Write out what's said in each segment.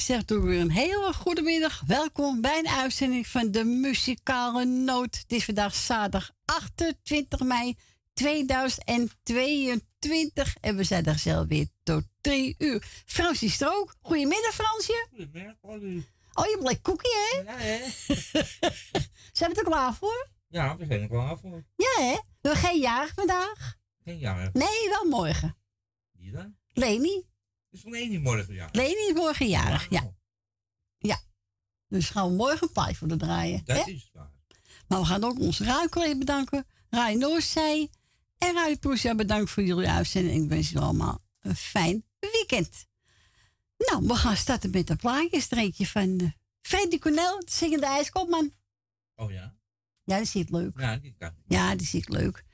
Zeggen toch weer een hele goede middag. Welkom bij een uitzending van de Muzikale Noot. Het is vandaag zaterdag 28 mei 2022. En we zijn er zelf weer tot drie uur. Frans is er ook. Goedemiddag, Fransje. Goedemiddag. Oh, je blik koekie, hè? Ja, hè? Zijn we er klaar voor? Ja, we zijn er klaar voor. Ja, hè? We hebben geen jarig vandaag. Geen jaar. Nee, wel morgen. Die dan? Leni. Is van één die morgen, ja. Leni is morgen jarig, ja. Oh, Dus gaan we morgen een voor de draaien. Dat hè? is waar. Maar we gaan ook onze radiocollega bedanken. Rai Noorzij en Rai Poesja bedankt voor jullie uitzending. Ik wens jullie allemaal een fijn weekend. Nou, we gaan starten met een plaatjesstreekje van uh, Freddy Cornel, de zingende ijskopman. Oh ja? Ja, dat zit leuk. Ja, die kan. Ja, die zit leuk.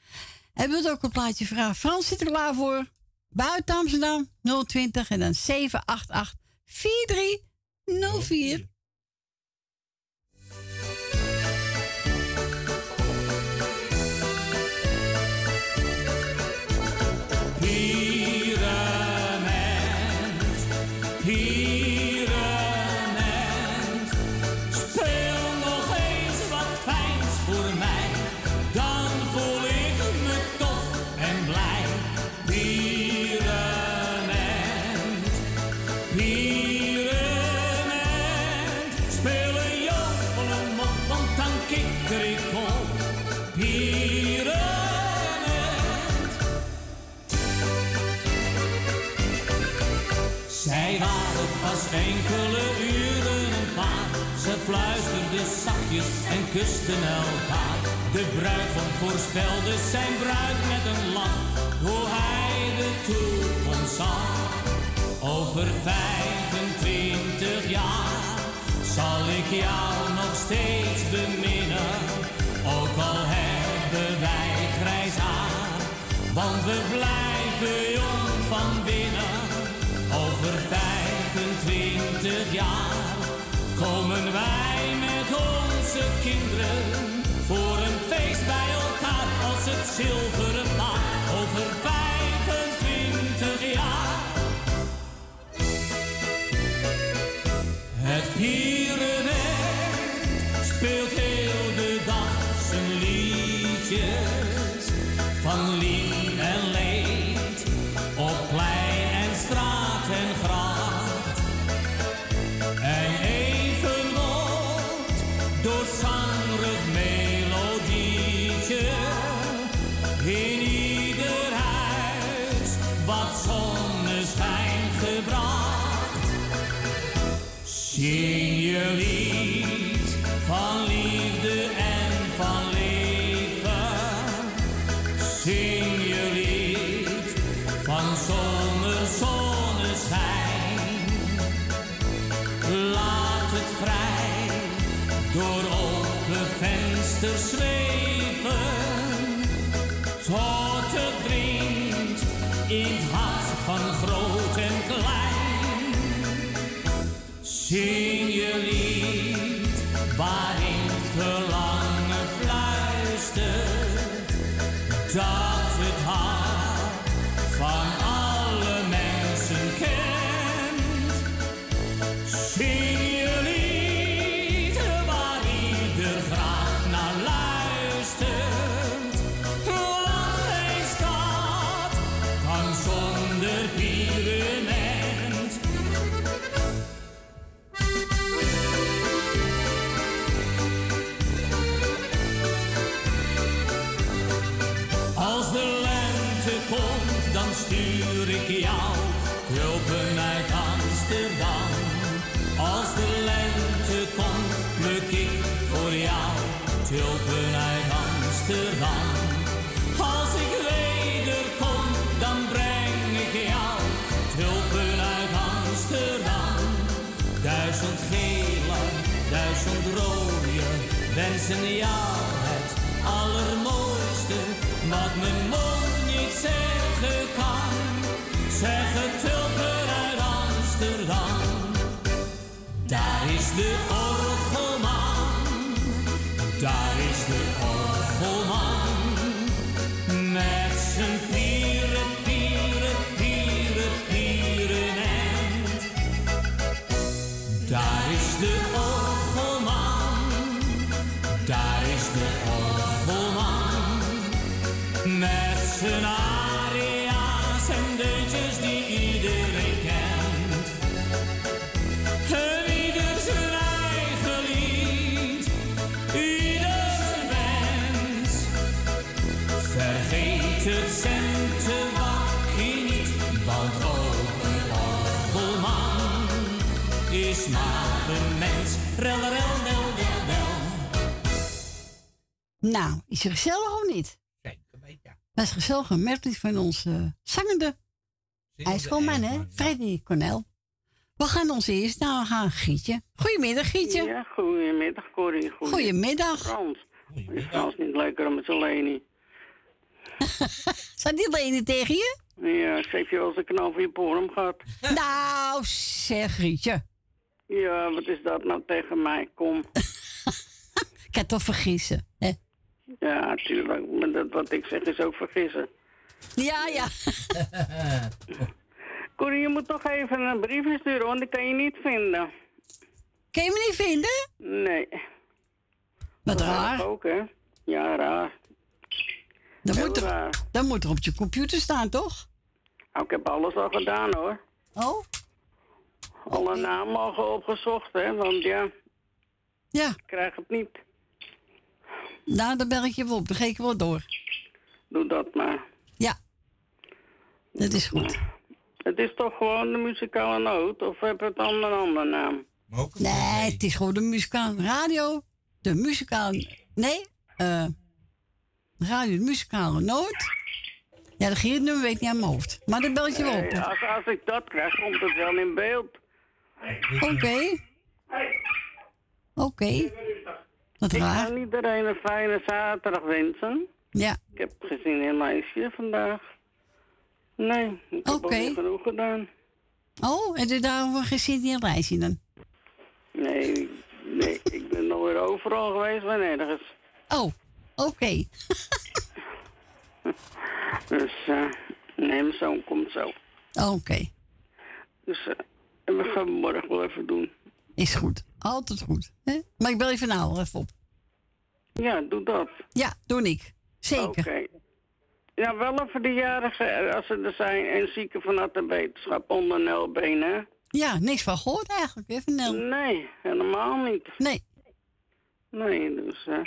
En we ook een plaatje vragen. Frans zit er klaar voor. Buiten Amsterdam 020 en dan 788 4304. Kusten elkaar. De bruidegom voorspelde zijn bruid met een lach. Hoe hij de toekomst zag. Over 25 jaar zal ik jou nog steeds beminnen. Ook al hebben wij grijs haar. Want we blijven zijn aria's en deuntjes die iedereen kent. En ieder zijn eigen wens. Vergeet het centenbakje niet, want ook een orgelman is maar een mens. Rel, rel, rel, rel, rel. Nou, is het gezellig of niet? Dat is gezellig een medley van onze zangende ijschoolman, hè? Freddy Cornel. We gaan ons eerst nou gaan Gietje. Goedemiddag, Gietje. Ja, goedemiddag Corrie. Goedemiddag. Frans. Is Frans niet leuker met zijn Leni? Staat die Leni tegen je? Ja, ze heeft je wel eens een knal voor je porum gehad. Nou, zeg Gietje. Ja, wat is dat nou tegen mij? Kom. Ik kan toch vergissen, hè? Ja, natuurlijk. Maar dat wat ik zeg is ook vergissen. Ja, ja. Corrie, je moet toch even een briefje sturen, want ik kan je niet vinden. Kan je me niet vinden? Nee. Wat Dat raar. ook, hè? Ja, raar. Heel moet, er, raar. dan moet er op je computer staan, toch? Nou, ik heb alles al gedaan, hoor. Oh? Alle namen al opgezocht, hè? Want ja, Ja, ik krijg het niet. Nou, dan bel ik je wel op. Dan geef ik wel door. Doe dat maar. Ja. Dat is goed. Het is toch gewoon de muzikale noot? Of heb het dan een andere naam? Nee, het is gewoon de muzikaal radio. De muzikaal... Nee, eh... radio de muzikale noot. Ja, de Geert-nummer weet ik niet aan mijn hoofd. Maar dan bel ik je wel op. Als, als ik dat krijg, komt het wel in beeld. Oké. Oké. Ik ga iedereen een fijne zaterdag wensen. Ja, Ik heb gezien een meisje vandaag. Nee, ik heb niet genoeg gedaan. Oh, en je daarover gezien in reisje dan? Nee, nee, ik ben nog weer overal geweest, maar nergens. Oh, oké. Dus, eh, nee, mijn zoon komt zo. Oké, Dus, eh, en we gaan morgen wel even doen. Is goed. Altijd goed. Hè? Maar ik bel je van nou even op. Ja, doe dat. Ja, doe ik. Zeker. Oké. Ja, wel even de jarigen, eh, als ze er zijn, en zieken vanuit de wetenschap onder Nelbeen, hè? Ja, niks van gehoord eigenlijk. Even Nel. Nee, helemaal niet. Nee. Nee, dus... eh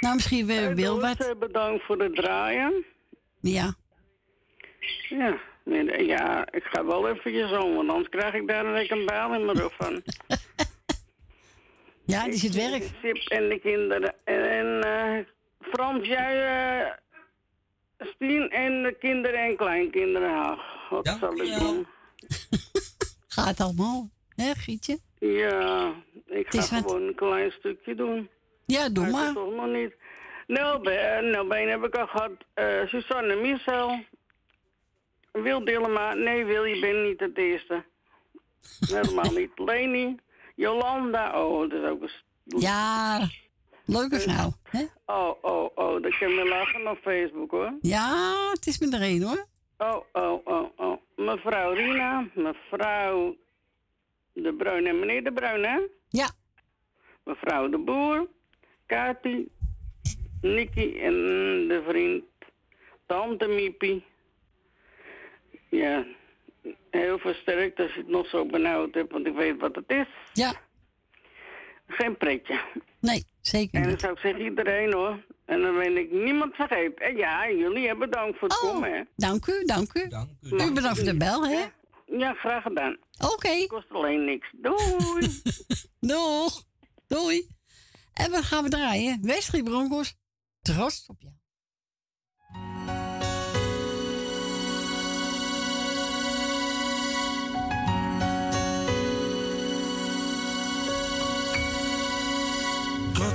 Nou, misschien weer Hey, wil wat. eh, bedankt voor het draaien. Ja. Ja, ja, ik ga wel even je zoon, want anders krijg ik daar een een baal in mijn rug van. Ja, die is het werk. Sip en de kinderen. En eh, Frans, jij, eh Stien en de kinderen en kleinkinderen. Ach, wat Dank zal ik doen? Gaat allemaal. Hè, Gietje? Ja, ik ga wat- gewoon een klein stukje doen. Ja, doe Maar toch nog niet. Nelbeen, Nelbeen heb ik al gehad. Eh Susanne Michel. Wil Dillema. Nee, Wil, je bent niet het eerste. Helemaal niet. Leni. Jolanda. Oh, dat is ook een... Ja, leuke vrouw. Hè? Oh, oh, oh. Dat kan me lachen op Facebook, hoor. Ja, het is met er een hoor. Oh, oh, oh, oh. Mevrouw Rina. Mevrouw De Bruin en meneer De Bruin, hè? Ja, Mevrouw De Boer. Kati. Nicky en de vriend. Tante Miepie. Ja, heel versterkt als je het nog zo benauwd hebt, want ik weet wat het is. ja. Geen pretje. Nee, zeker En dan niet. zou ik zeggen iedereen hoor. En dan ben ik niemand vergeten. En ja, jullie hebben bedankt voor het Oh, komen, hè. dank u, dank u. Dank u. U bedankt voor de bel, hè? Ja, graag gedaan. Oké, Kost alleen niks. Doei. doeg. Doei. En wat gaan we draaien? Wesley Broncos, trots op jou.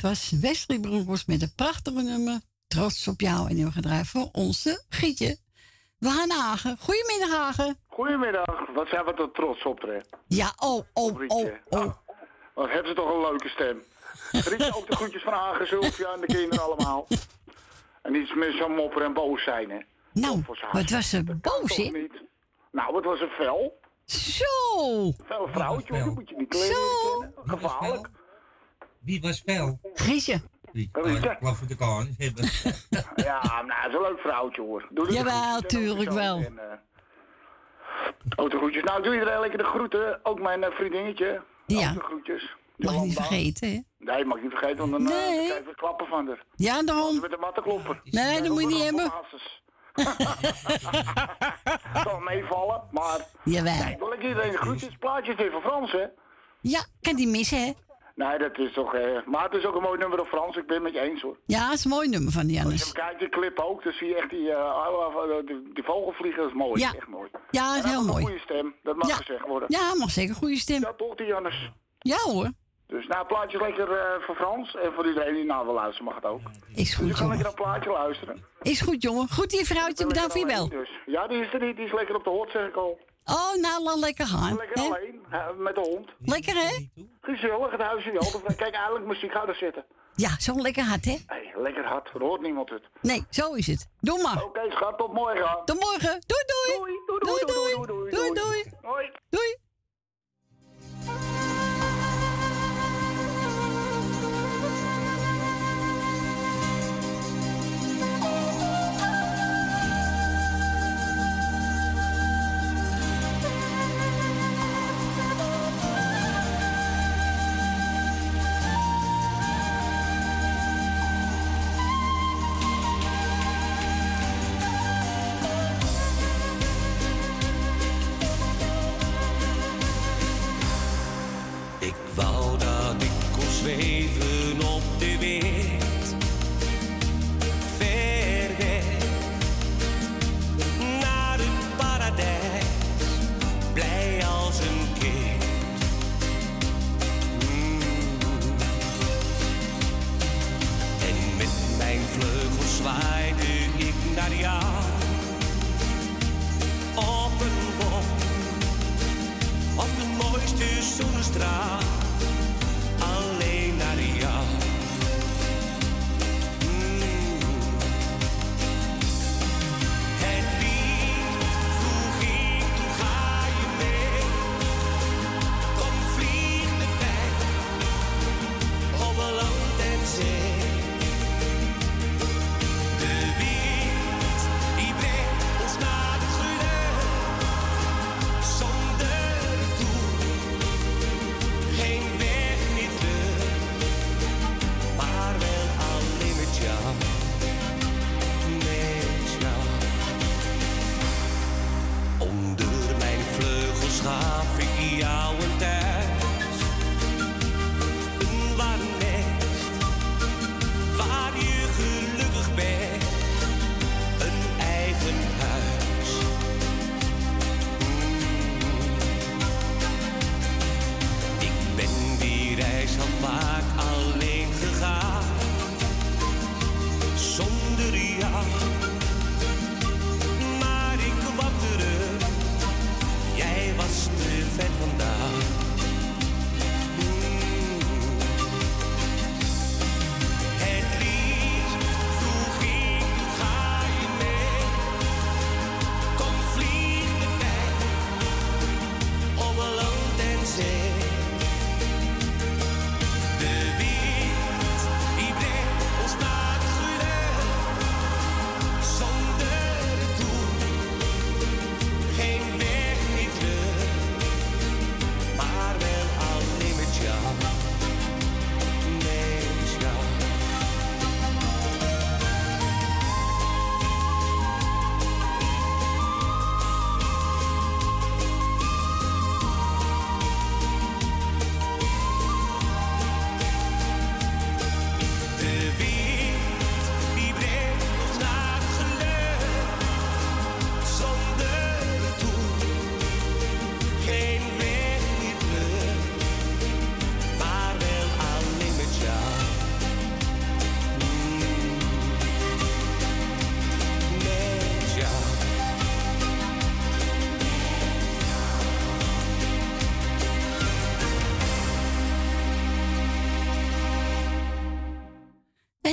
Dat was Wesley Bronkhorst met een prachtige nummer. Trots op jou. En gaan draaien voor onze Gietje. We gaan naar Hagen. Goedemiddag, Hagen. Goedemiddag, wat zijn we toch trots op, hè? Ja, oh, oh, oh, oh. Wat hebben ze toch een leuke stem. Rietje ook de groetjes van Hagen, Sylvia en de kinderen allemaal. En niet meer zo mopper en boos zijn, hè? Nou, wat was ze boos, hè? Nou, het was een fel. Zo! Fel vrouwtje, dat moet je niet Zo. Gevaarlijk. Wie was fel? Die Dat het. kan niet hebben. Ja, nou, het is een leuk vrouwtje, hoor. Doe de Jawel, tuurlijk wel. En, eh, ook de groetjes. Nou, doe iedereen lekker de groeten. Ook mijn eh, vriendinnetje. Ja. Ook de groetjes. Mag je niet vergeten, hè? Nee, mag ik niet vergeten, want dan, eh, Nee. krijg je klappen van haar. Ja, daarom. Met de mattenklopper. Nee, dat moet je niet hebben. Zal meevallen, maar... Jawel. Nee, wil ik iedereen de groetjes. Plaatjes voor Frans, hè? Ja, kan die missen, hè? Nee, dat is toch... Eh, maar het is ook een mooi nummer op Frans. Ik ben het met je eens, hoor. Ja, dat is een mooi nummer van die Als je Jannes. kijkt, die clip ook, dan zie je echt die, eh die, die vogelvliegen. Dat is mooi, Ja. echt mooi. Ja, dat is heel ook een mooi. goede stem, dat mag Ja. gezegd worden. Ja, mag zeker. Goede stem. Ja, toch, die Jannes. Ja hoor. Dus nou, plaatjes lekker eh, voor Frans. En voor iedereen die nou wil luisteren, mag het ook. Is Dus je goed, kan lekker een plaatje luisteren. Is goed, jongen. Goed, die vrouwtje. Bedankt voor je bel. Dus. Ja, die is er niet. Die is lekker op de hot, zeg ik al. Oh, nou, laat lekker gaan. Lekker hè? alleen, hè, met de hond. Lekker, hè? Gezellig, het huisje wel. Kijk, eindelijk muziek, ga er zitten. Ja, zo lekker hard, hè? Hey, lekker hard, er hoort niemand het. Nee, zo is het. Doe maar. Oké, schat, tot morgen. Tot morgen. Doei, doei. Doei, doei, doei, doei, doei, Doei, doei. Hoi. Doei. Ik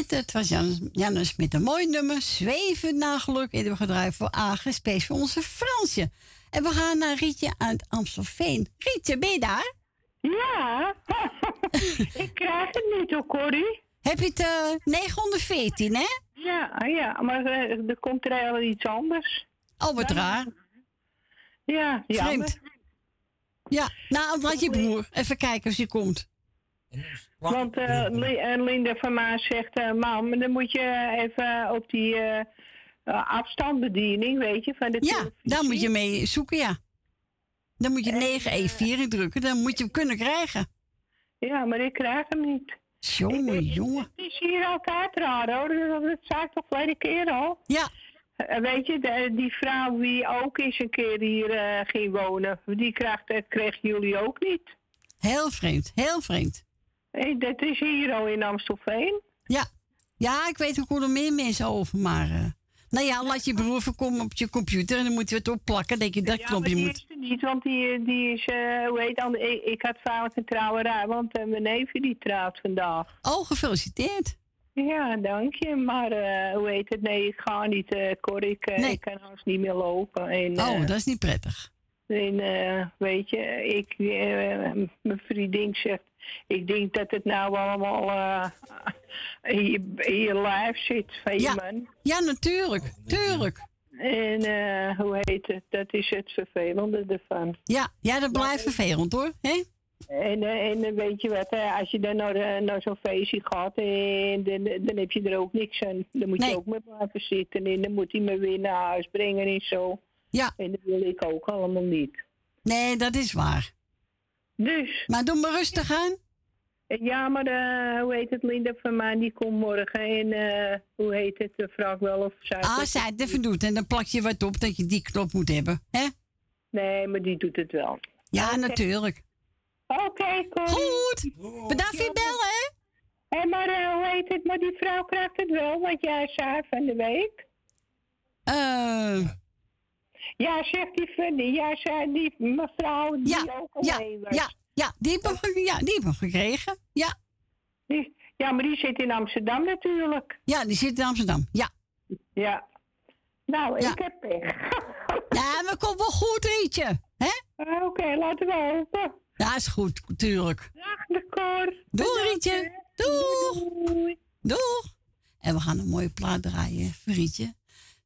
Dat was Janus, Janus met een mooi nummer. Zweven naar geluk. En we gedraaid voor AGSP's voor onze Fransje. En we gaan naar Rietje uit Amstelveen. Rietje, ben je daar? Ja, ik krijg het niet hoor, Corrie. Heb je het eh, 914, hè? Ja, ja, maar eh, er komt er wel iets anders. Oh, wat raar. Ja, jammer. Vreemd. Ja, nou, laat je broer. Even kijken of ze komt. Want eh, eh, Linda van Maas zegt, eh mam, dan moet je even op die eh, afstandsbediening, weet je, van de Ja, televisie. daar moet je mee zoeken, ja. Dan moet je 914 drukken, dan moet je hem kunnen krijgen. Ja, maar ik krijg hem niet. Jongen, jongen. Het is hier altijd raar hoor, dat, dat zei ik toch verleden keer al. Ja. Weet je, de- die vrouw die ook eens een keer hier ging wonen, die kregen jullie ook niet. Heel vreemd, heel vreemd. Hey, dat is hier al in Amstelveen. Ja. Ja, ik weet ook hoe er meer mensen over, maar... eh, Nou ja, laat je broer voorkomen op je computer en dan moet je het opplakken. Denk je dat Ja, knopje die moet. is er niet, want die, die is, eh, hoe heet dan, ik, ik had vaak een trouwerij, want eh, mijn neefje die trouwt vandaag. Oh, gefeliciteerd. Ja, dank je, maar hoe heet het, nee, ik ga niet, Cor, ik, Nee. ik kan haast niet meer lopen. En, Oh, dat is niet prettig. En weet je, ik, mijn vriendin zegt, ik denk dat het nou allemaal eh, in, je, in je lijf zit van je Ja. man. Ja, natuurlijk. Tuurlijk. En eh, hoe heet het, dat is het vervelende ervan. Ja, ja dat blijft vervelend hoor. hè? En, eh, en eh, weet je wat, als je dan naar, naar zo'n feestje gaat, en dan, dan heb je er ook niks aan. Dan moet Nee. je ook maar blijven zitten en dan moet hij me weer naar huis brengen en zo. Ja. En dat wil ik ook allemaal niet. Nee, dat is waar. Dus, Maar doe maar rustig aan. ja, maar eh, hoe heet het, Linda van mij, die komt morgen. En eh, hoe heet het, de vraag wel of zij... Ah, zij het even doet en dan plak je wat op dat je die knop moet hebben. hè? Nee, maar die doet het wel. Ja, natuurlijk. Oké, kom. Goed. Bedankt voor je bellen, hè? Hé, maar eh, hoe heet het, maar die vrouw krijgt het wel, wat jij zei van de week. Eh, Ja, zegt die Fanny. Ja, zei die mevrouw die ja, ook ja, alleen was. ja, ja, die heb ik ge- ja, die heb ik gekregen. Ja, Die- ja, maar die zit in Amsterdam natuurlijk. ja, die zit in Amsterdam. Ja. Ja. Nou, Ja. ik heb pech. Ja, maar komt wel goed, Rietje. Hè? Oké, laten we hopen. Ja, is goed, natuurlijk. Dag, de Cor. Doei, Rietje. Doeg. Doei. Doeg. En we gaan een mooie plaat draaien Rietje.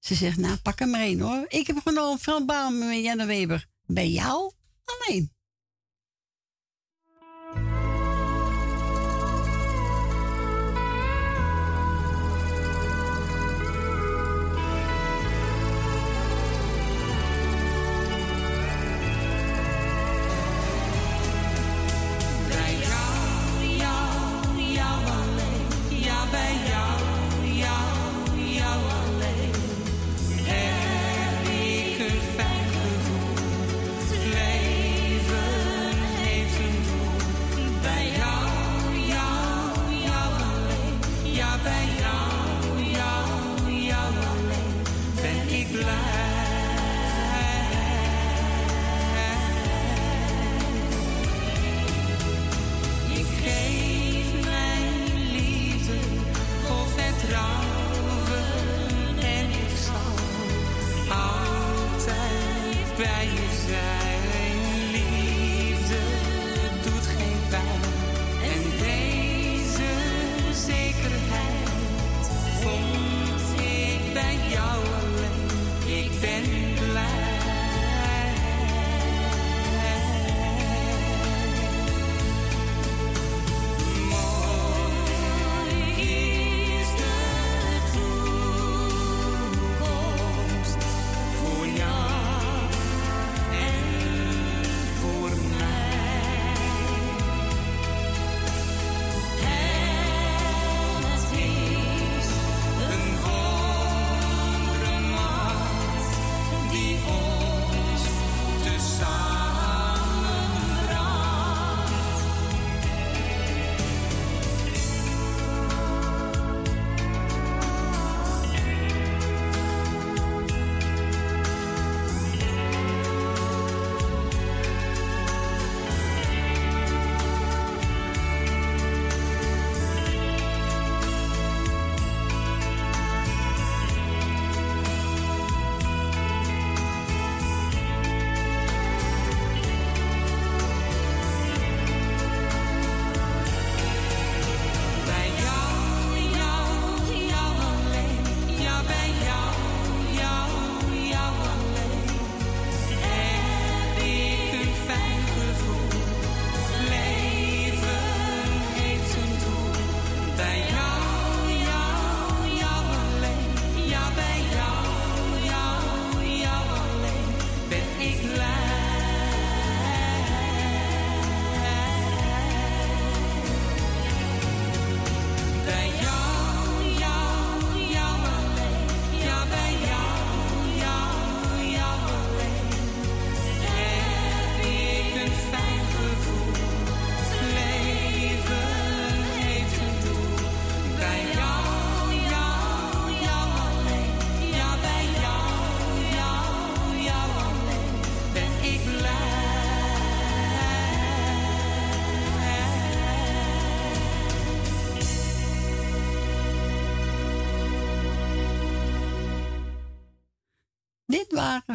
Ze zegt, nou, pak hem maar hoor. Ik heb genomen Frans Baum en Janne Weber. Bij jou alleen.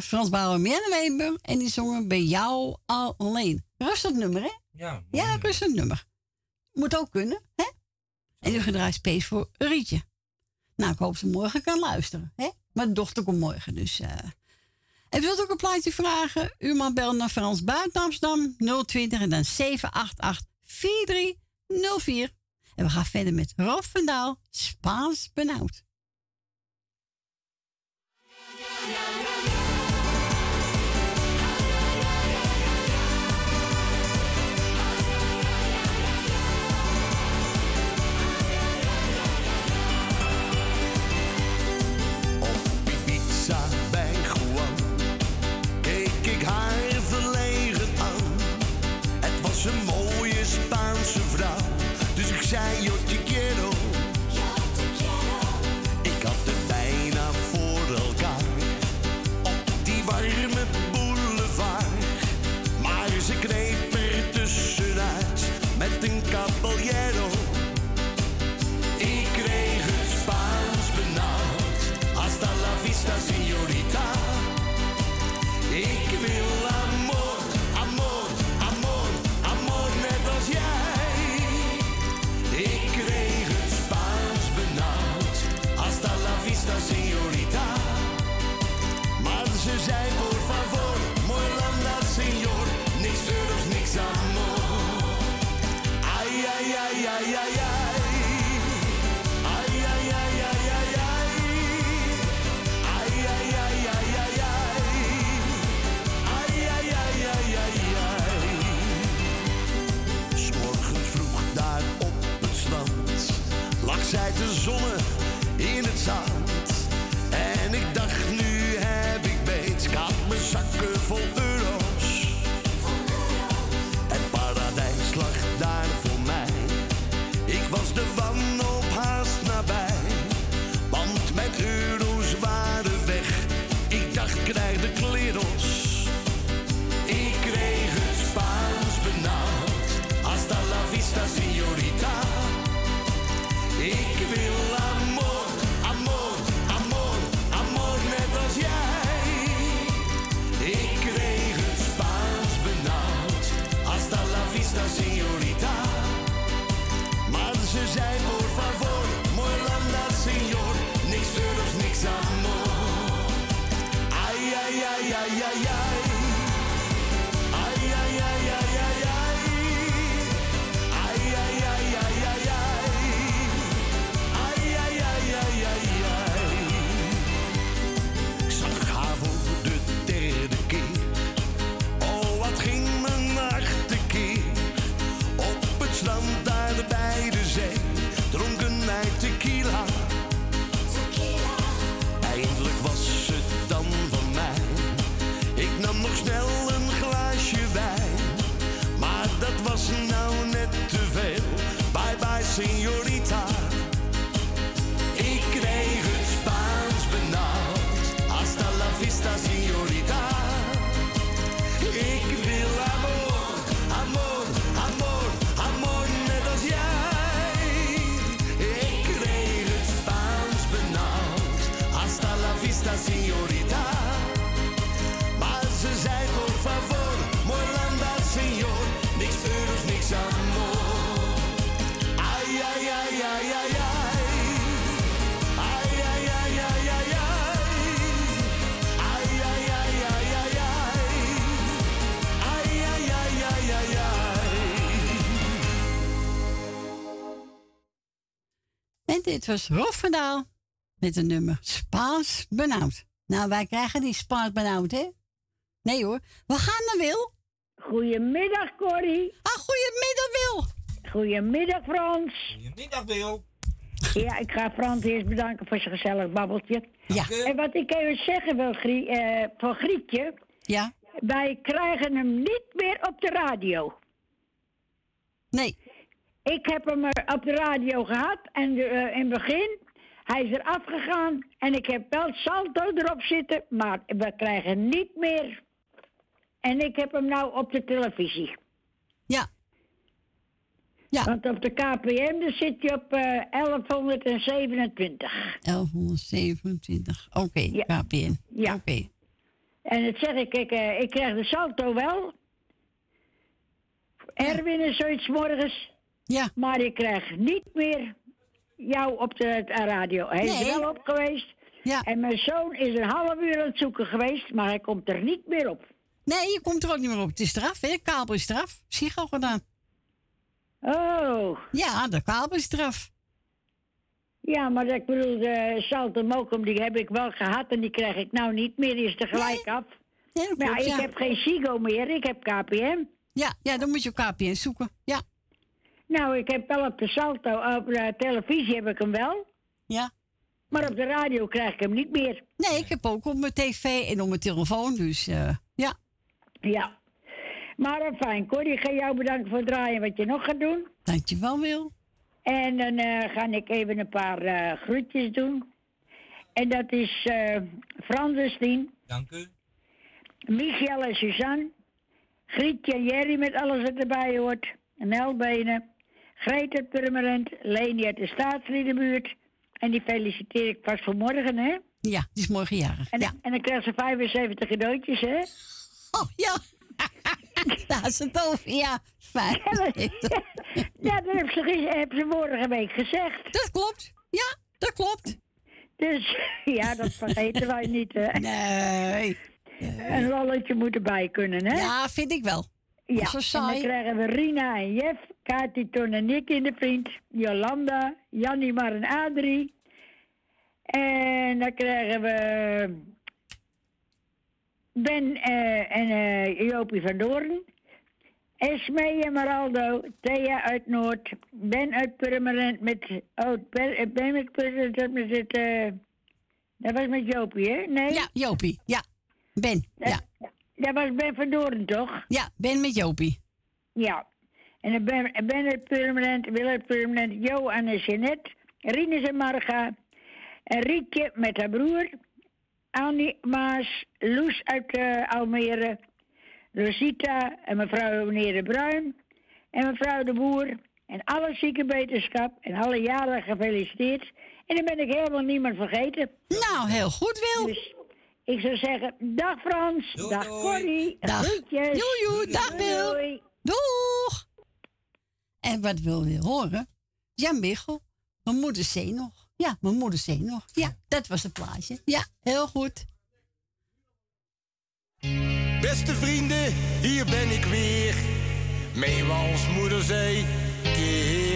Frans Bauer en Janne Weber. En die zongen bij jou alleen. Rustig nummer, hè? Ja. Ja, rustig nummer. Moet ook kunnen, hè? En u gedraaid space voor Rietje. Nou, ik hoop ze morgen kan luisteren, hè? Mijn dochter komt morgen, dus... eh en wilt ook een plaatje vragen? U mag bellen naar Frans Buiten Amsterdam 020 en dan 788 4304. En we gaan verder met Rob van Daal, Spaans benauwd. Ibiza dus ik zij seen your dit was Rob van Daal met een nummer Spaans benauwd. Nou, wij krijgen die Spaans benauwd, hè? Nee hoor. We gaan naar Wil. Goedemiddag, Corrie. Ah, goedemiddag, Wil. Goedemiddag, Frans. Goedemiddag, Wil. Ja, ik ga Frans eerst bedanken voor zijn gezellig babbeltje. Ja. En wat ik even zeggen wil, Grie, eh, voor Grietje. Ja. Wij krijgen hem niet meer op de radio. Nee. Ik heb hem er op de radio gehad en eh, in het begin, hij is er afgegaan en ik heb wel salto erop zitten, maar we krijgen niet meer. En ik heb hem nou op de televisie. Ja. Ja. Want op de KPM daar zit je op eh 1127. 1127. Oké, KPN. Ja. Oké. En dat zeg ik, ik, eh, ik krijg de salto wel. Erwin is zoiets morgens. Ja. Maar ik krijg niet meer jou op de, de radio. Hij is Nee. er wel op geweest. Ja. En mijn zoon is een half uur aan het zoeken geweest, maar hij komt er niet meer op. Nee, je komt er ook niet meer op. Het is eraf, hè? De kabel is eraf. Gedaan. Oh. Ja, de kabel is eraf. Ja, maar ik bedoel, de Salto Mokum, die heb ik wel gehad en die krijg ik nou niet meer. Die is er gelijk af. Nee, maar ja, klopt, ik heb geen Sigo meer, ik heb KPM. Ja, ja, dan moet je op KPN zoeken. Ja. Nou, ik heb wel op de Salto, op de televisie heb ik hem wel. Ja. Maar op de radio krijg ik hem niet meer. Nee, ik heb ook op mijn tv en op mijn telefoon, dus eh, ja. Ja. Maar fijn, Corrie, ik ga jou bedanken voor het draaien wat je nog gaat doen. Dankjewel, Wil. En dan eh, ga ik even een paar eh, groetjes doen. En dat is eh Fransestien, Dank u. Michiel en Suzanne, Grietje en Jerry met alles wat erbij hoort, Nelbenen, Greet uit Purmerend, Leni uit de Staatsliedenbuurt. En die feliciteer ik pas voor morgen, hè? Ja, die is morgen jarig. En, ja. en dan krijgt ze 75 cadeautjes, hè? Oh, ja. Daar is het over. Ja, fijn. Ja, dat heb ze, heb ze vorige week gezegd. Dat klopt. Ja, dat klopt. Dus ja, dat vergeten wij niet, hè? Nee. Een lolletje moet erbij kunnen, hè? Ja, vind ik wel. Ja, Zo en dan krijgen we Rina en Jeff, Kati, Ton en Nick in de vriend, Jolanda, Jannie, Mar en Adrie. En dan krijgen we Ben eh, en eh, Jopie van Doorn. Esmee en Maraldo, Thea uit Noord, Ben uit Purmerend met... Oh, Ben, ben met Purmerend met het... dat was met Jopie, hè? Nee? Ja, Jopie. Ja. Ben. Ja. Dat was Ben van Doorn, toch? Ja, Ben met Jopie. Ja. En dan ben, ben het permanent, wil het permanent, Jo en Jeanette, Rinus en Marga, en Rietje met haar broer, Annie Maas, Loes uit eh, Almere, Rosita en mevrouw meneer De Bruin en mevrouw De Boer en alle ziekenbeterschap en alle jaren gefeliciteerd. En dan ben ik helemaal niemand vergeten. Nou, heel goed, Wil. Dus ik zou zeggen, dag Frans, dag Corrie, Dag. groetjes. Joejoe, dag Wil. Doei. Doeg! En wat wil je horen? Jan Biggel. Mijn moeder zee nog. Ja, mijn moeder zee nog. Ja, dat was het plaatje. Ja, heel goed. Beste vrienden, hier ben ik weer. Meewals moederzee, keer op keer.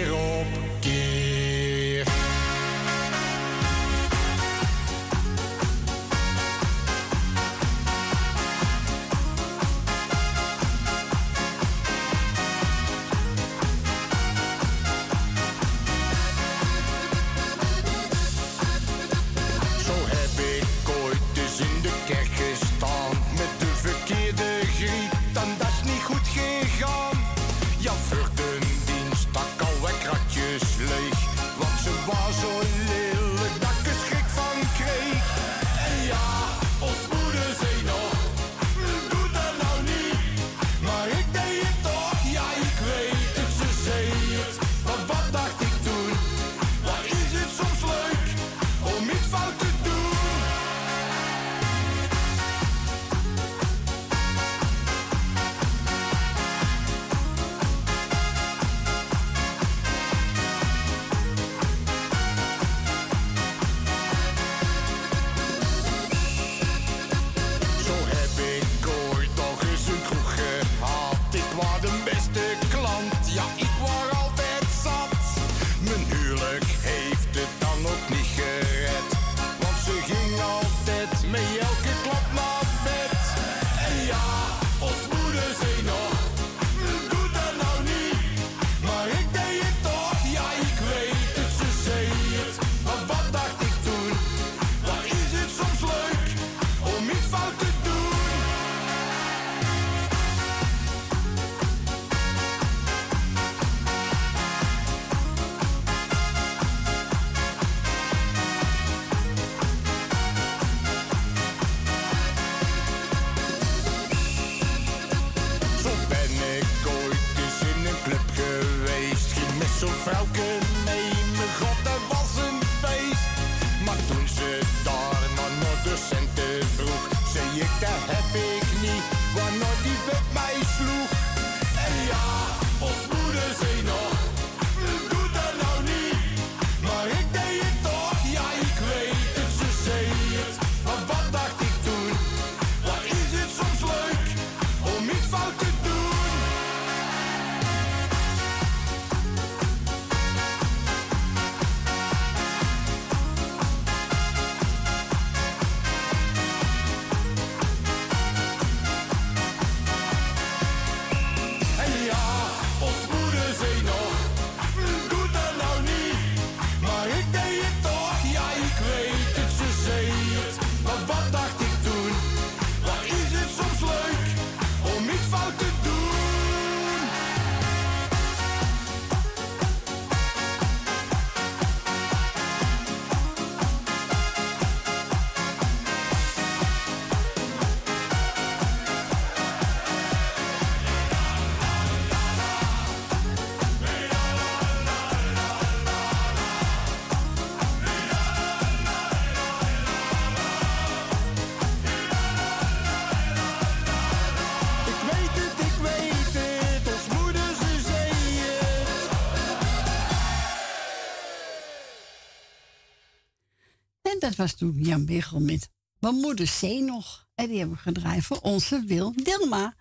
Was toen Jan Biggel met mijn moeder C nog. En die hebben we gedraaid voor onze Wil Dilma.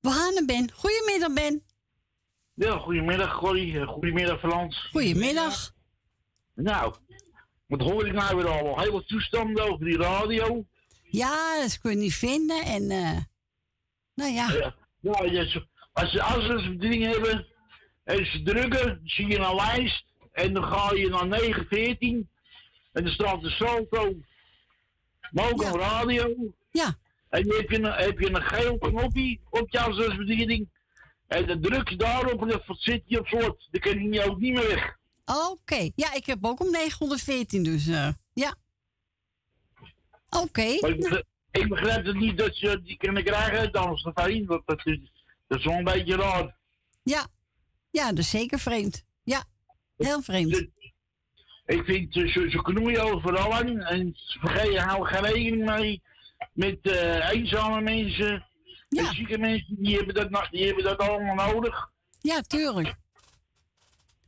We gaan naar Ben. Goedemiddag, Ben. Ja, goedemiddag, Corrie. Eh, Goedemiddag, Frans. Goedemiddag. Nou, wat hoor ik nou weer allemaal? Hele toestanden over die radio. Ja, dat kun je niet vinden. En, eh nou ja. Ja, ja, als ze afstandsbediening hebben en ze drukken, zie je een lijst en dan ga je naar 914 en dan staat de salto, ook een radio. Ja. En dan heb je, een, heb je een geel knopje op je afstandsbediening en dan druk je daarop en dan zit je op slot. Dan kan je ook niet meer weg. Oké. Ja, ik heb ook om 914, dus eh, ja. Oké. Maar ik, begrijp, ik begrijp het niet dat ze die kunnen krijgen uit Amstelveen, want dat is, dat is wel een beetje raar. Ja. Ja, dat is zeker vreemd. Ja, heel vreemd. Ik vind ze, ze knoeien overal aan en ze vergeten, houden geen rekening mee met eh, eenzame mensen. En zieke mensen, die hebben, dat, die hebben dat allemaal nodig. Ja, tuurlijk.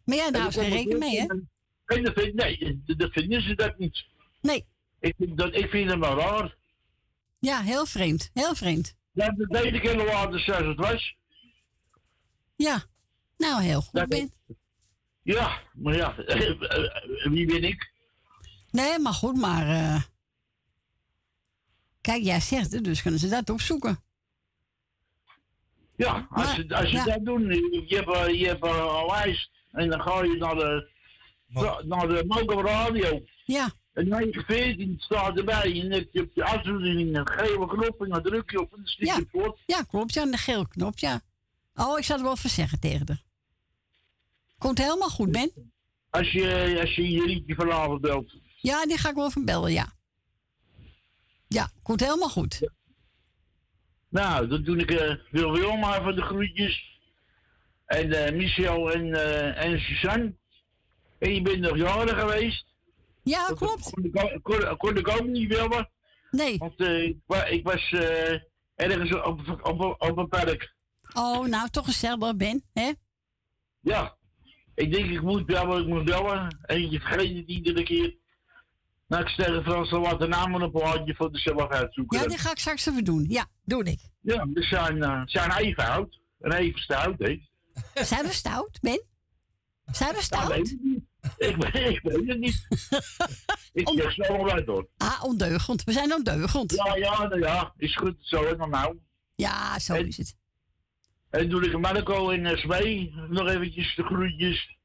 Maar ja, daar geen rekening mee, hè? En dat vind, nee, dat- vinden ze dat niet. Nee. Ik vind, dat, ik vind het wel raar. Ja, heel vreemd. Heel vreemd. Dat de tweede keer later zoals het was. Ja. Nou, heel goed, Ben. Ja, maar ja, wie ben ik? Nee, maar goed, maar... eh, Kijk, jij zegt het, dus kunnen ze dat opzoeken. Ja, als ze, als ze ja. dat doen, je hebt, eh, je hebt eh, een lijst en dan ga je naar de, naar de Mogo Radio. Ja. En 914 staat erbij en dan heb je op je afzoening een gele knop en dan druk je op en dan stiek Ja. je voort. Ja, klopt. Ja, de geel knop, ja. Oh, ik zou het wel even zeggen tegen haar. Komt helemaal goed, Ben. Als je als je, je liedje vanavond belt. Ja, die ga ik wel even bellen, ja. Ja, komt helemaal goed. Nou, dan doe ik uh, Wil Wilma van de groetjes. En eh, Michel en, eh, en Suzanne. En je bent nog jaren geweest. Ja, Dat klopt. Kon ik, kon, kon ik ook niet willen. Nee. Want ik, wa- ik was ergens op, op, op, op een park. Oh, nou, toch gezellig, Ben, hè? Ja. Ik denk, ik moet bellen, ik moet bellen. En je vergeet het iedere keer. Nou, ik tegen Frans, dan wat de naam op een plaatje voor de zelf uitzoeken. Ja, die ga ik straks even doen. Ja, doe ik. Ja, we zijn, eh, zijn even oud. En even stout, hè. Zijn we stout, Ben? Zijn we stout? ik niet. Ik, weet- ik weet het niet. ik zeg zo wel uit, hoor. Ah, ondeugend. We zijn ondeugend. Ja, ja, nou ja. Is goed zo, en dan nou. Ja, zo is het. En doe ik Marco en uh, Smee nog eventjes de groetjes.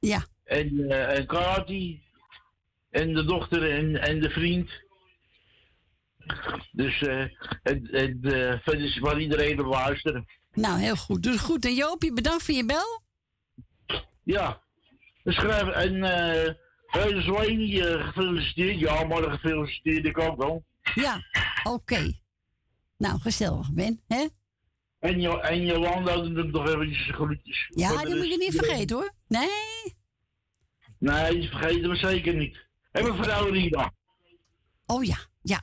Ja. En, eh en Kati. En de dochter en, en de vriend. Dus, eh en, en eh, verder is waar iedereen op luisteren. Nou, heel goed. Doe het goed. En Joopie, bedankt voor je bel. Ja. Dus schrijf, en eh uh, eh, gefeliciteerd. Ja, morgen gefeliciteerd, ik ook wel. Ja, oké. Nou, gezellig, Ben, hè? En, jo en Jolanda ik nog eventjes groetjes. Ja, die moet je niet vergeten, hoor. Nee. Nee, die vergeten we zeker niet. En mevrouw Rina. Oh ja, ja.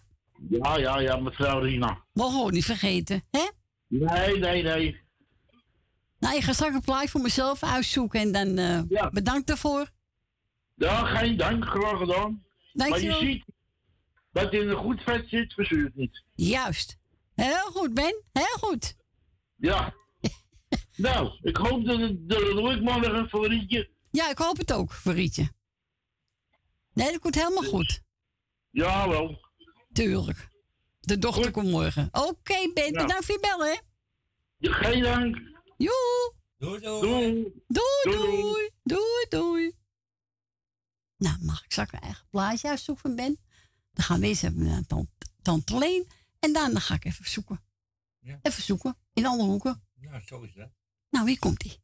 Ja, ja, ja, mevrouw Rina. Wel gewoon niet vergeten, hè? Nee, nee, nee. Nou, ik ga straks een plaatje voor mezelf uitzoeken en dan eh, bedankt daarvoor. Ja, geen dank, graag gedaan. Maar je ziet dat in een goed vet zit, verzuurt niet. Juist. Heel goed, Ben. Heel goed. Ja. nou, ik hoop dat het lukt morgen voor Rietje. Ja, ik hoop het ook voor Rietje. Nee, dat komt helemaal goed. Ja, wel. Tuurlijk. De dochter komt morgen. Oké, Ben. Ja. Bedankt voor je bellen, hè? Ja, geen dank. Joe. Doei, doei. Doei. Doei, doei. Doei, doei. Nou, mag ik straks mijn eigen plaatje uitzoeken van Ben? Dan gaan we eens even naar tante, tante Leen. En daarna ga ik even zoeken. Ja. Even zoeken. In alle hoeken. Nou, zo is dat. Nou, hier komt ie.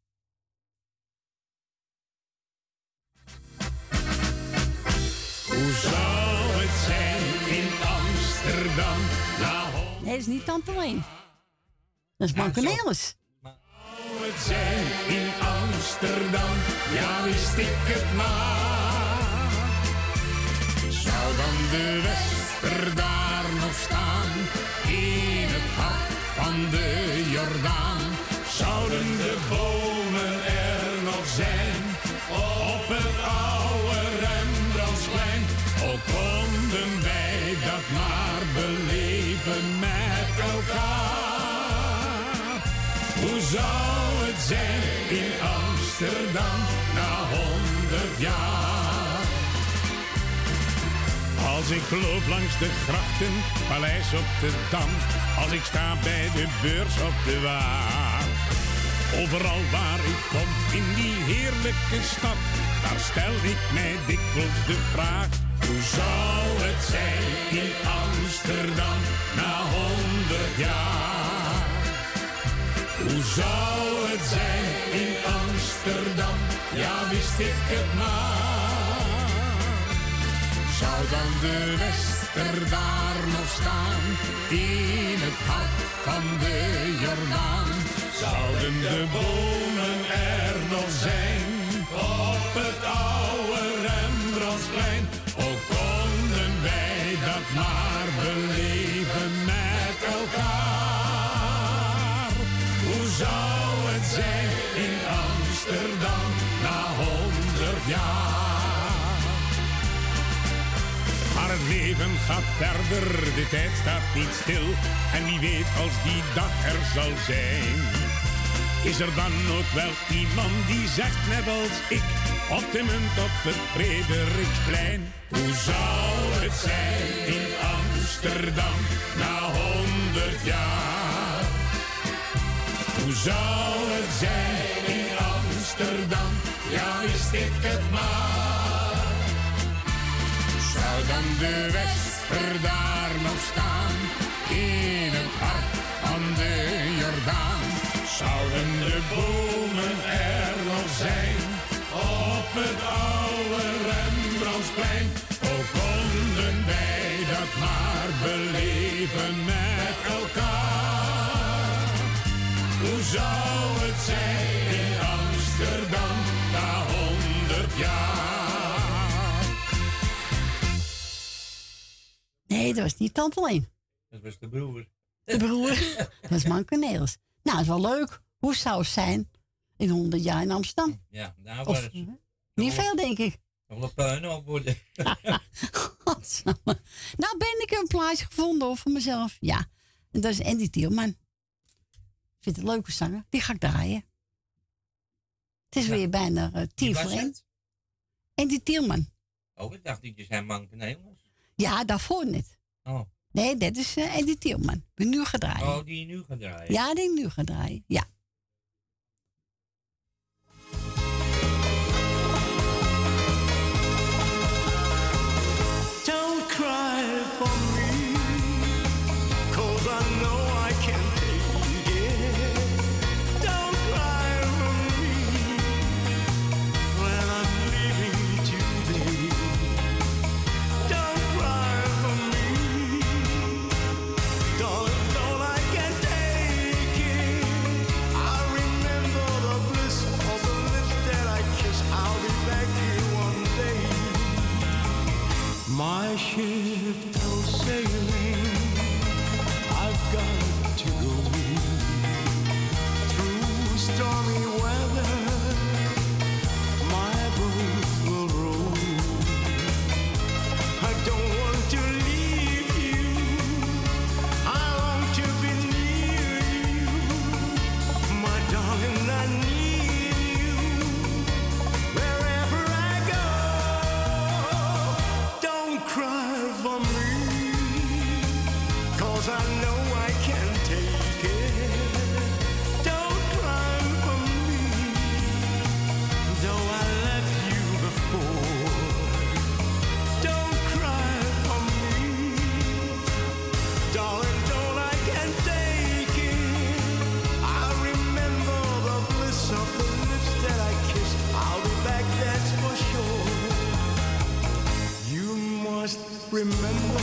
Hoe zou het zijn in Amsterdam? Na Nee, dat is niet tante Leen. Dat is Banke Nelis. zou het zijn in Amsterdam? Ja, wist ik het maar. Zou dan de Wester daar nog staan? De Jordaan. Zouden de bomen er nog zijn? Op het oude Rembrandtsplein. Ook kon het maar beleven met elkaar. Hoe zou het zijn in Amsterdam na honderd jaar? Als ik loop langs de grachten, paleis op de Dam. Als ik sta bij de beurs op de Waag. Overal waar ik kom in die heerlijke stad, daar stel ik mij dikwijls de vraag. Hoe zou het zijn in Amsterdam na honderd jaar? Hoe zou het zijn in Amsterdam? Ja, wist ik het maar. Zou dan de Wester daar nog staan, in het hart van de Jordaan? Zouden de bomen er nog zijn, op het oude Rembrandtsplein? Ook konden wij dat maar beleven met elkaar. Hoe zou het zijn in Amsterdam na honderd jaar? Leven gaat verder, de tijd staat niet stil. En wie weet als die dag er zal zijn. Is er dan ook wel iemand die zegt net als ik, op de munt op het Frederiksplein. Hoe zou het zijn in Amsterdam na honderd jaar? Hoe zou het zijn in Amsterdam? Ja, wist ik het Zou dan de Wester daar nog staan, in het hart van de Jordaan? Zouden de bomen er nog zijn, op het oude Rembrandtsplein? Ook konden wij dat maar beleven dat was niet Tante Leen. Dat was de broer. De broer. dat is Man Cornelis. Nou, het is wel leuk. Hoe zou het zijn in 100 jaar in Amsterdam? Ja, Of, was het Niet veel, denk ik. nog een puinhoop worden. Nou ben ik een plaatje gevonden hoor, voor mezelf. Ja, en dat is Andy Tielman. Ik vind het een leuke zanger. Die ga ik draaien. Het is weer bijna uh, tien Wie was voor één. het? Andy Tielman. Oh, ik dacht dat je zijn man Cornelis. Ja, daarvoor niet. Oh. Nee, dat is uh, Andy Tielman. We nu gaan draaien. oh, die je nu gaat draaien. Ja, die nu ga draaien. Ja. Don't cry for me, My ship remember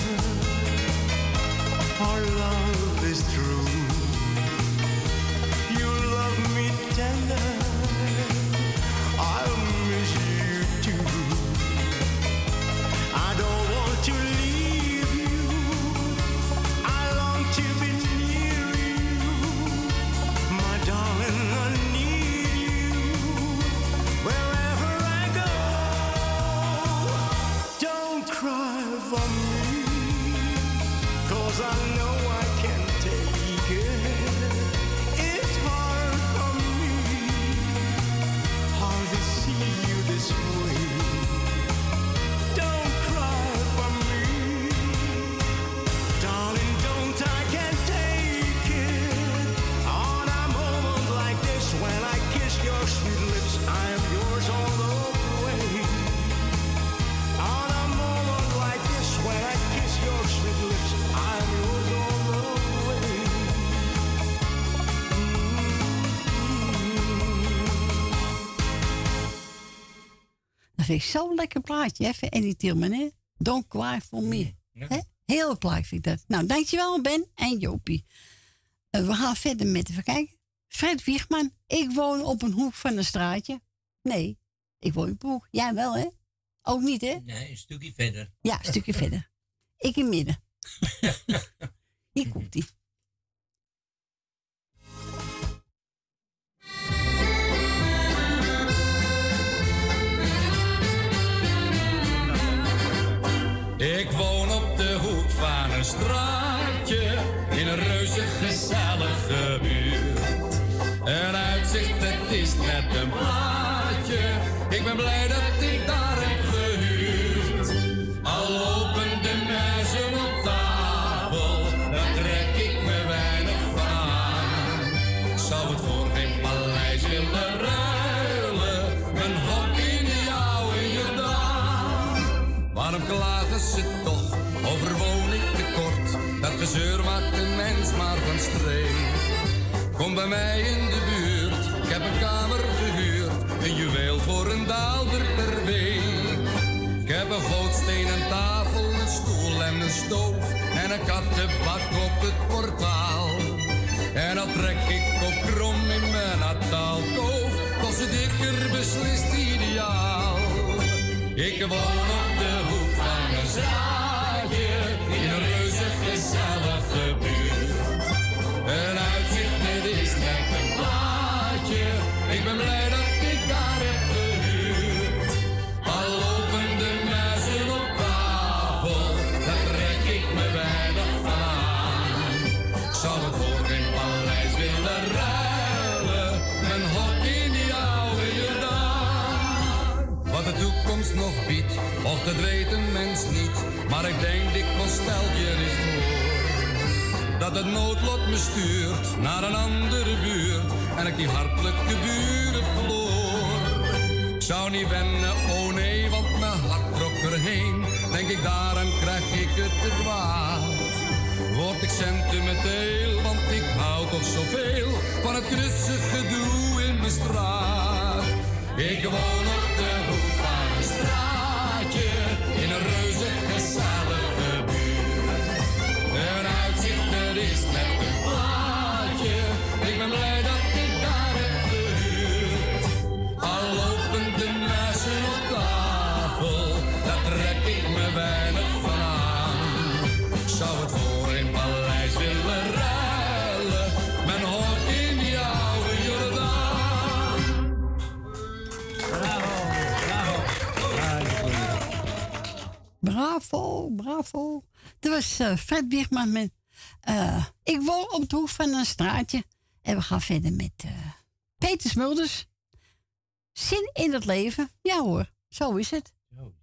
Dat vind ik zo'n lekker plaatje, hè? Van Annie Tilman, hè? Don't cry for me. Hè? Heel plaatje vind ik dat. Nou, dankjewel Ben en Jopie. Eh, we gaan verder met, even kijken. Fred Wiegman, ik woon op een hoek van een straatje. Nee, ik woon op een hoek. Jij wel, hè? Ook niet, hè? Nee, een stukje verder. Ja, een stukje verder. Ik in midden. Hier komt Ik woon op de hoek van een straatje gezeur maakt de mens maar van streek. Kom bij mij in de buurt, ik heb een kamer gehuurd. Een juweel voor een daalder per week. Ik heb een gootstenen tafel, een stoel en een stoof. En een kattenbak op het portaal. En dan trek ik op krom in mijn nataalkoof. Kost het dikker beslist ideaal. Ik woon op de hoek van een een reuze gezellige buurt. Een uitzicht, dit is net een plaatje. Ik ben blij dat ik daar heb gehuurd. Al lopen de muizen op tafel, daar trek ik me weinig van aan. Zou het voor geen paleis willen ruilen, een hok in die oude Jordaan. Wat de toekomst nog biedt, dat weet een mens niet. Maar ik denk dikwijls stel je eens voor. Dat het noodlot me stuurt naar een andere buurt. En ik die hartelijke buren verloor. Ik zou niet wennen, oh nee, want mijn hart trok erheen. Denk ik daaraan krijg ik het te kwaad. Word ik sentimenteel, want ik hou toch zoveel van het knusse gedoe in mijn straat. Ik woon op de hoek is net een plaatje. Ik ben blij dat ik daar heb gehuurd. Al lopen de muizen op tafel, daar trek ik me weinig van aan. Zou het voor een paleis willen ruilen, mijn hok in oude Jordaan. Bravo, bravo. Dat was eh, Fred Wiegman met... eh, ik woon op de hoek van een straatje. En we gaan verder met eh, Peter Smulders. Zin in het leven. Ja hoor, zo is het.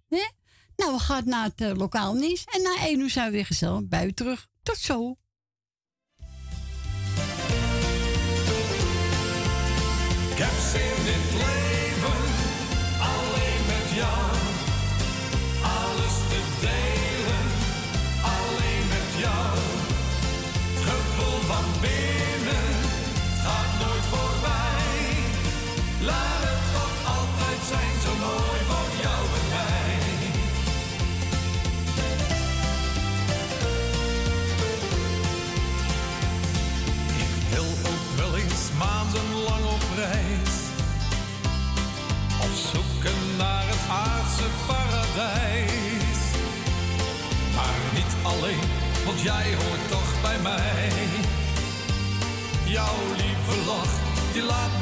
Nee? Nou, we gaan naar het eh, lokaal nieuws. En na één uur zijn we weer gezellig buiten terug. Tot zo. Ik jij hoort toch bij mij. Jouw lieve lach, die laat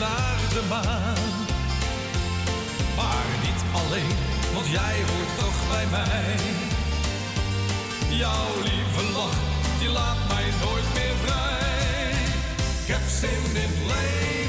naar de maan. Maar niet alleen, want jij hoort toch bij mij. Jouw lieve lach, die laat mij nooit meer vrij. Ik heb zin in leven.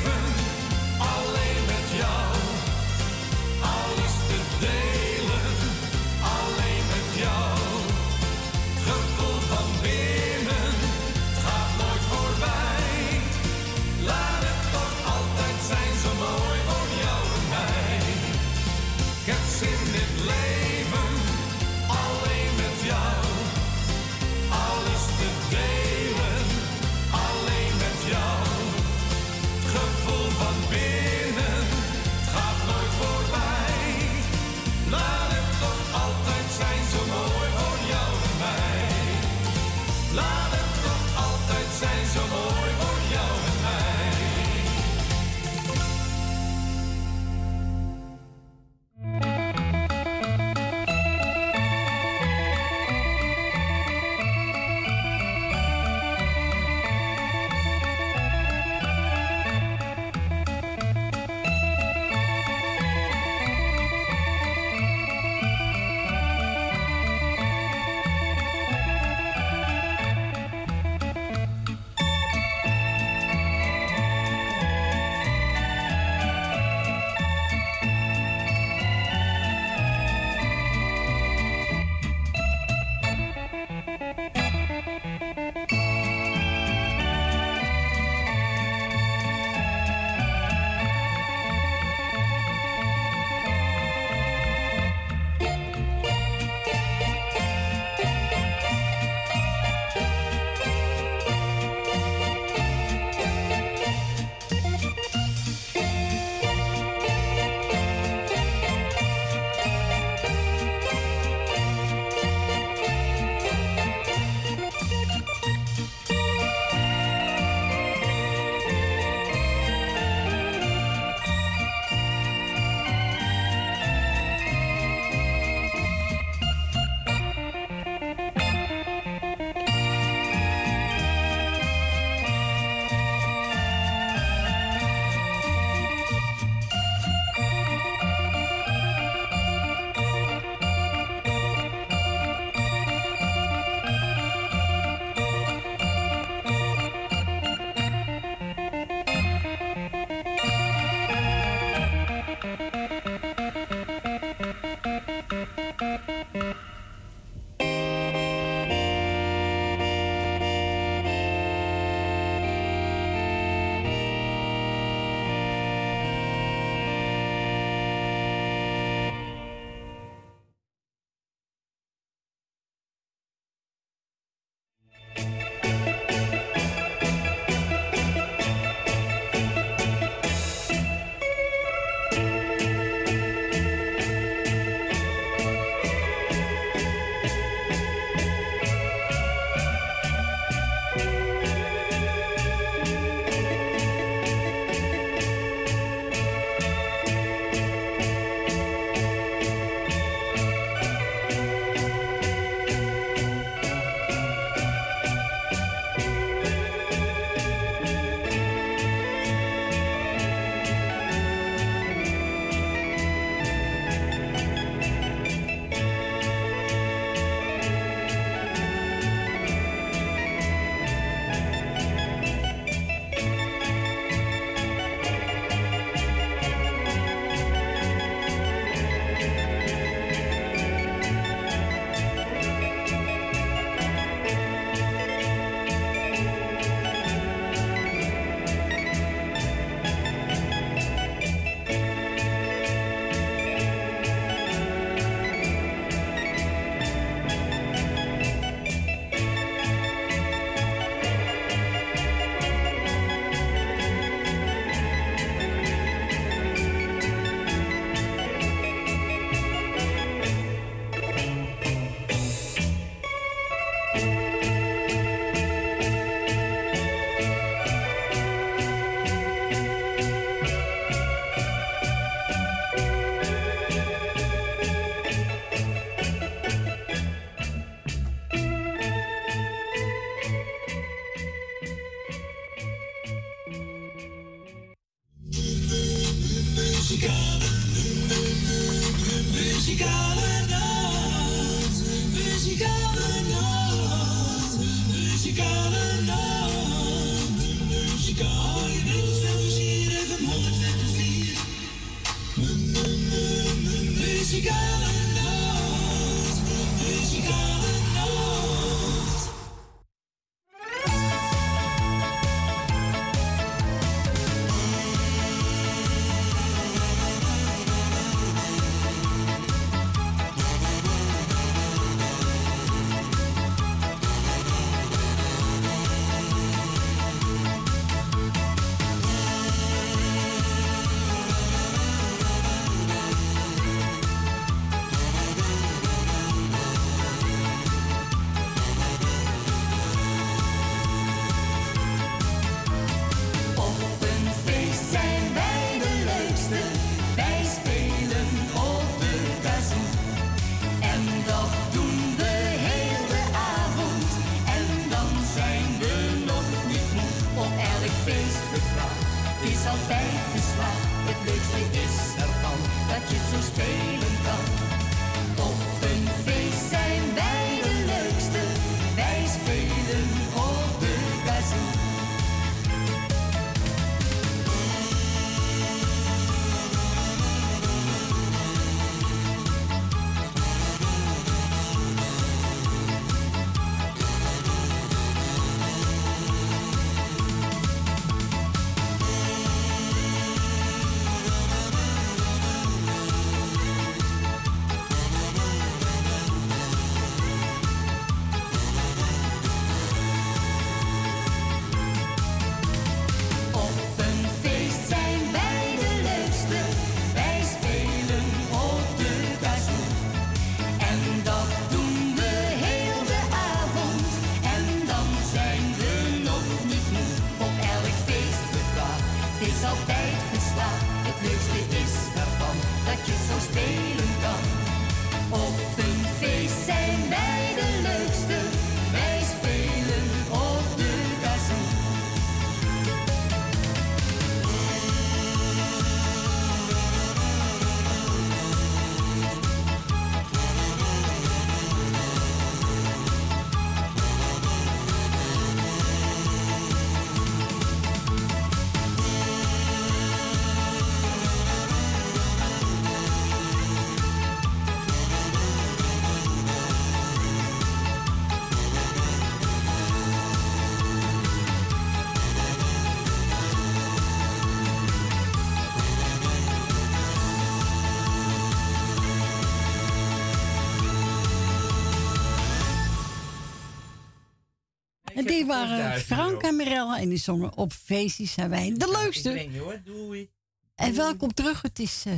Waren Frank en Mirella en die zongen op feestjes zijn wij de leukste. Ik hoor, doei. En welkom terug. Het is eh,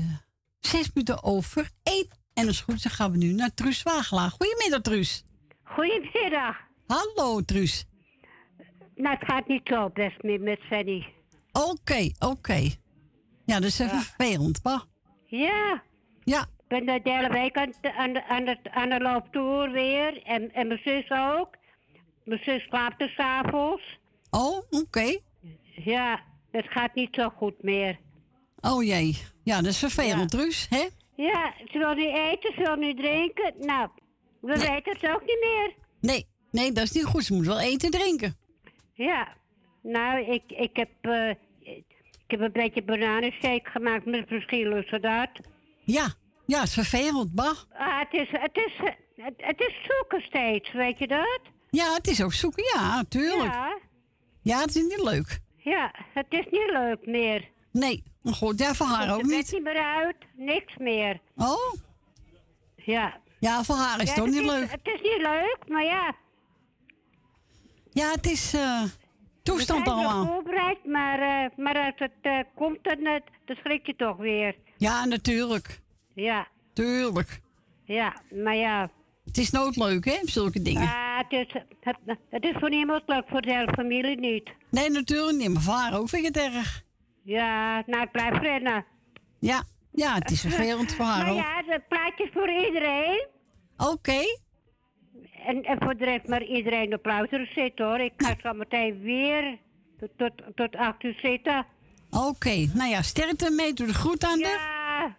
zes minuten over één. En als het goed is, dan gaan we nu naar Truus Wagelaar. Goedemiddag, Truus. Goedemiddag. Hallo, Truus. Nou, het gaat niet zo best meer met Fanny. Oké, oké. Ja, dat is even vervelend, maar... Ja. Ja. Ik ben de hele week aan, de- aan, de- aan, de, aan de looptoer weer. En, en mijn zus ook. Mijn zus slaapt er s'avonds. Oh, oké. Ja, het gaat niet zo goed meer. Oh jee. Ja, dat is vervelend, Truus, hè? Ja, ze wil niet eten, ze wil niet drinken. Nou, we weten het ook niet meer. Nee, nee, dat is niet goed. Ze moet wel eten en drinken. Ja, nou, ik, ik, heb, eh, ik heb een beetje bananenshake gemaakt met ze dat. Ja, ja, het is vervelend, bah. Ah, het is, het is, het, het is zoeken steeds, weet je dat? Ja, het is ook zoeken, ja, natuurlijk. Ja, Ja, het is niet leuk. ja, het is niet leuk meer. Nee, maar goed, ja, voor haar ook niet. niet meer uit, niks meer. Oh? Ja. Ja, voor haar is Ja, het niet is- leuk. Het is niet leuk, maar ja. Ja, het is eh, toestand allemaal. voorbereid, maar, eh, maar als het eh, komt, dan, dan schrik je toch weer. Ja, natuurlijk. Ja, Tuurlijk. ja, maar ja. Het is nooit leuk, hè, zulke dingen. Ah, het, is, het, het is voor niemand leuk, voor de hele familie niet. Nee, natuurlijk niet. Maar voor haar ook vind ik het erg. Ja, nou, ik blijf rennen. Ja, ja het is vervelend voor haar Maar ook. ja, het plaatje is voor iedereen. Oké. En, en voor de rest maar iedereen op luisteren zitten hoor. Ik ga zo meteen weer tot, tot, tot acht uur zitten. Oké, nou ja, sterkte mee. Doe de groet aan de. Ja,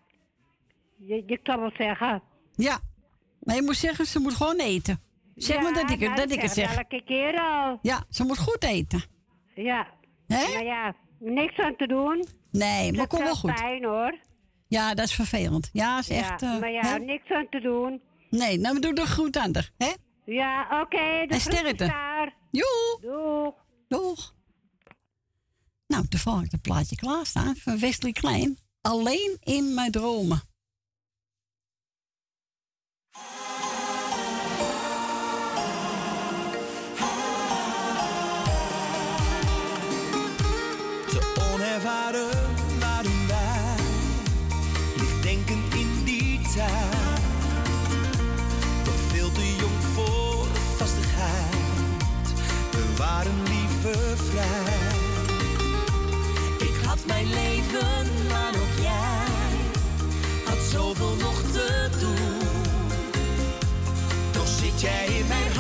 je, je kan wel zeggen. Ja. Maar je moet zeggen, ze moet gewoon eten. Zeg maar dat ik, het- nou, dat ik het zeg. Elke keer al. Ja, ze moet goed eten. Ja. Hè? Maar ja, niks aan te doen. Nee, maar Dat kom wel goed. pijn hoor. Ja, dat is vervelend. Ja, is Ja, echt... eh, maar ja, hè? niks aan te doen. Nee, nou, we doen de groet aan hè? Ja, oké. de En sterkte. Joe. Doeg. Doeg. Nou, toevallig het plaatje klaarstaan van Wesley Klein. Alleen in mijn dromen. Waren wij, lichtdenkend in die tijd. Toch veel te jong voor vastigheid, we waren liever vrij. Ik had mijn leven, maar ook jij had zoveel nog te doen. Toch zit jij in mijn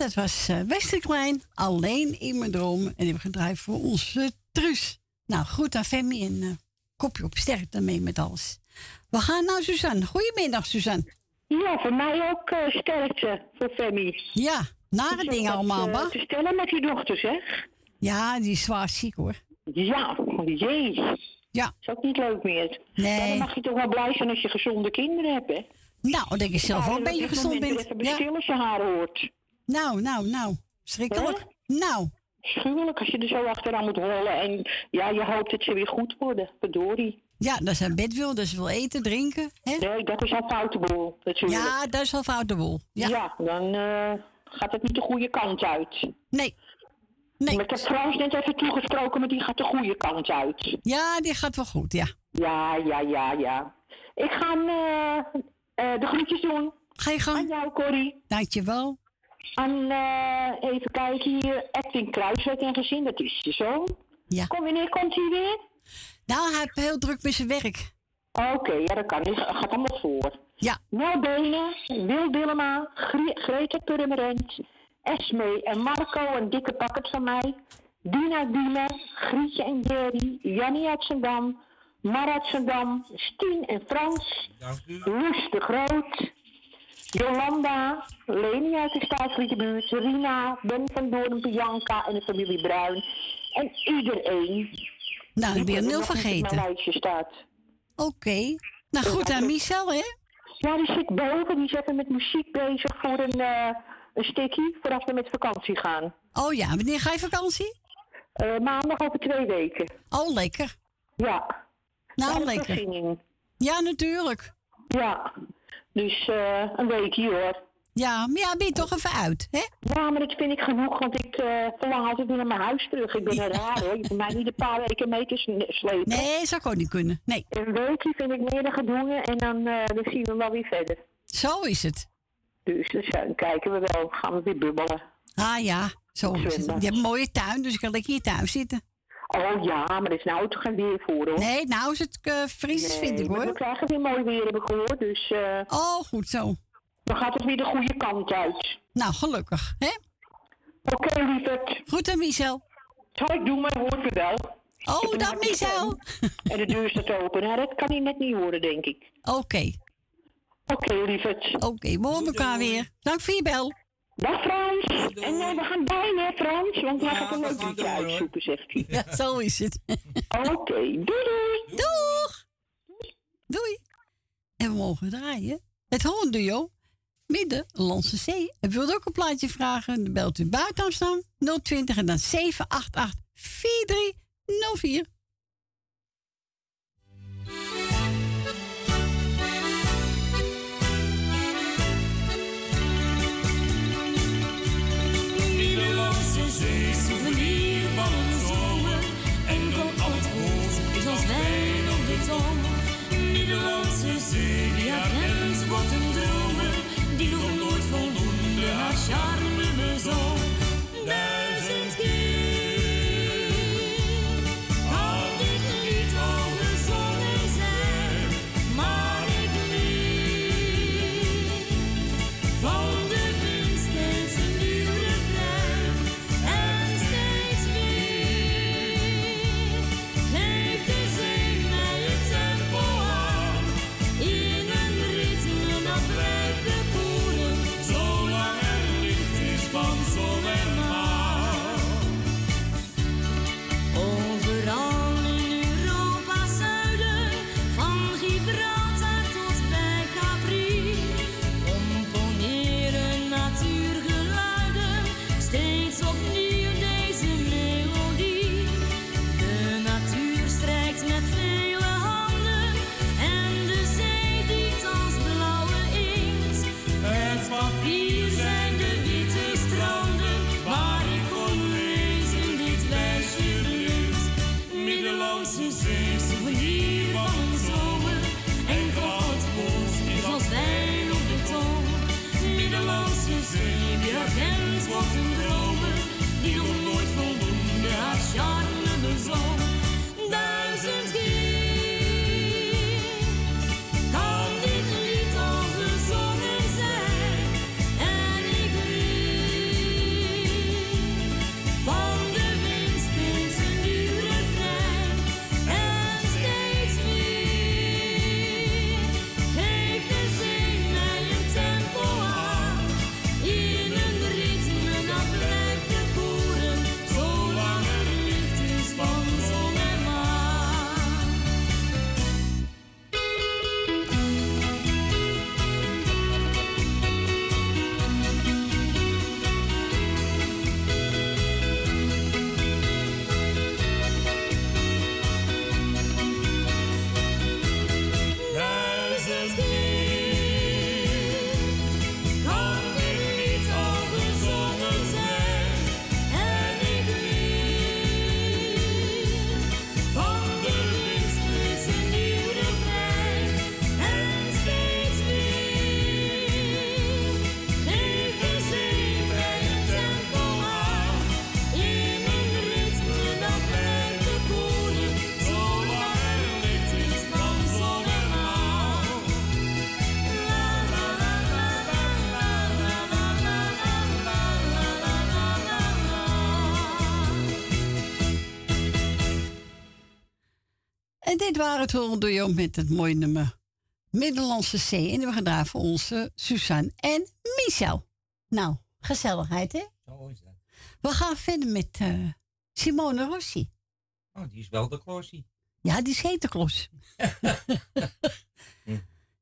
dat was eh Westerklein, alleen in mijn droom. En die hebben gedraaid voor onze Truus. Nou, goed aan Femi en eh, kopje op sterkte mee met alles. We gaan naar Suzanne. Goedemiddag, Suzanne. Ja, voor mij ook eh, sterkte voor Femi. Ja, nare dingen allemaal, maar. te stellen met die dochter, zeg. Ja, die is zwaar ziek hoor. Ja, jezus. Ja. Is ook niet leuk meer. Nee. Ja, dan mag je toch wel blij zijn als je gezonde kinderen hebt, hè? Nou, dat ik zelf Ja, ook een dat beetje gezond moment ben. Even bestil als je haar hoort. Nou, nou, nou. Schrikkelijk. Nou. Schuwelijk als je er zo achteraan moet rollen. En ja, je hoopt dat ze weer goed worden. Verdorie. Ja, dat ze een bed wil, dat ze wil eten, drinken. Hè? Nee, dat is al foute boel. natuurlijk. Ja, dat is al foute boel. Ja. dan eh, gaat het niet de goede kant uit. Nee. nee. Maar ik heb Frans net even toegesproken, maar die gaat de goede kant uit. Ja, die gaat wel goed, ja. Ja, ja, ja, ja. Ik ga eh, eh, de groetjes doen. Ga je gang. Aan jou, Corrie. Dankjewel. Aan, eh, even kijken hier, Edwin Kruiswijk en gezin, dat is je zoon. Ja. Kom, wanneer komt hij weer? Nou, hij heeft heel druk met zijn werk. Oké, ja, dat kan. Die gaat allemaal voor. Ja. Nel Benen, Wil Dillema, Gre Greta Purmerend, Esme en Marco, een dikke pakket van mij. Dina Diemer, Grietje en Jerry, Jannie uit Zandam, Mar uit Zandam, Stien en Frans, Loes de Groot, Jolanda, Leni uit de Staatsrietenbuurt, Rina, Ben van Doorn, Bianca en de familie Bruin. En iedereen. Nou, ik ben op vergeten. mijn lijstje staat. Oké. Nou, goed aan Michel, hè? Ja, die zit boven. Die even met muziek bezig voor een, eh een stikkie. Voordat we met vakantie gaan. Oh ja, wanneer ga je vakantie? Eh, maandag over twee weken. Oh, lekker. Ja. Nou, lekker. Ja, natuurlijk. Ja. Dus eh, een weekje hoor. Ja, maar ja, ben je toch even uit, hè? Ja, maar dat vind ik genoeg, want ik eh, verlang altijd weer naar mijn huis terug. Ik ben er raar hoor. Je hoeft mij niet een paar weken mee te slepen. Nee, zou ook niet kunnen. Nee. Een weekje vind ik meer dan gedoe en dan, eh, dan zien we wel weer verder. Zo is het. Dus dan kijken we wel. Gaan we weer bubbelen. Ah ja, zo is het. Je hebt een mooie tuin, dus ik kan lekker hier thuis zitten. Oh ja, maar er is nou toch geen weer voor hoor. Nee, nou is het uh, fris, Nee, vind ik hoor. We krijgen weer mooi weer, heb ik gehoord. Dus eh, Oh, goed zo. dan gaat het weer de goede kant uit. Nou, gelukkig, hè? Oké, lieverd. Goed dan, Michel. Zal ik doen, maar hoort me wel. Oh, dat Michel. En de deur staat open. Nou, dat kan hij net niet horen, denk ik. Oké. Oké, lieverd. Oké, we horen elkaar weer. Dank voor je bel. Dag Frans. En eh, we gaan bijna, Frans, want hij gaat een leuk liedje uitzoeken, zegt hij. Ja, zo is het. Oké, doei doei. Doeg. Doei. En we mogen draaien. Het Holland-duo. Midden-Landse Zee. En wilt ook een plaatje vragen? Dan belt u buiten Amsterdam 020 en dan 788 4304. Dit waren het Horen door jou met het mooie nummer Middellandse Zee. En we gaan daar voor onze Suzanne en Michel. Nou, gezelligheid hè? Zo is dat. We gaan verder met eh, Simone Rossi. Oh, die is wel de klossie. Ja, die is Santa Claus.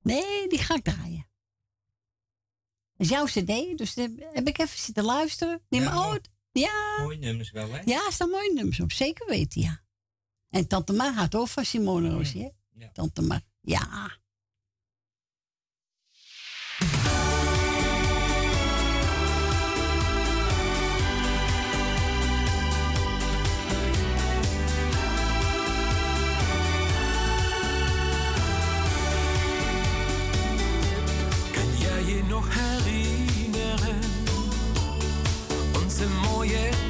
nee, die ga ik draaien. Dat is jouw cd, dus heb ik even zitten luisteren. Nee, maar, oh, ja, Mooie nummers wel, hè? ja, er staan mooie nummers op. Zeker weten, ja. En Tante Mar gaat ook van Simone Rossi, hè? Ja. Tante Mar, ja. Kan jij je nog herinneren? Onze mooie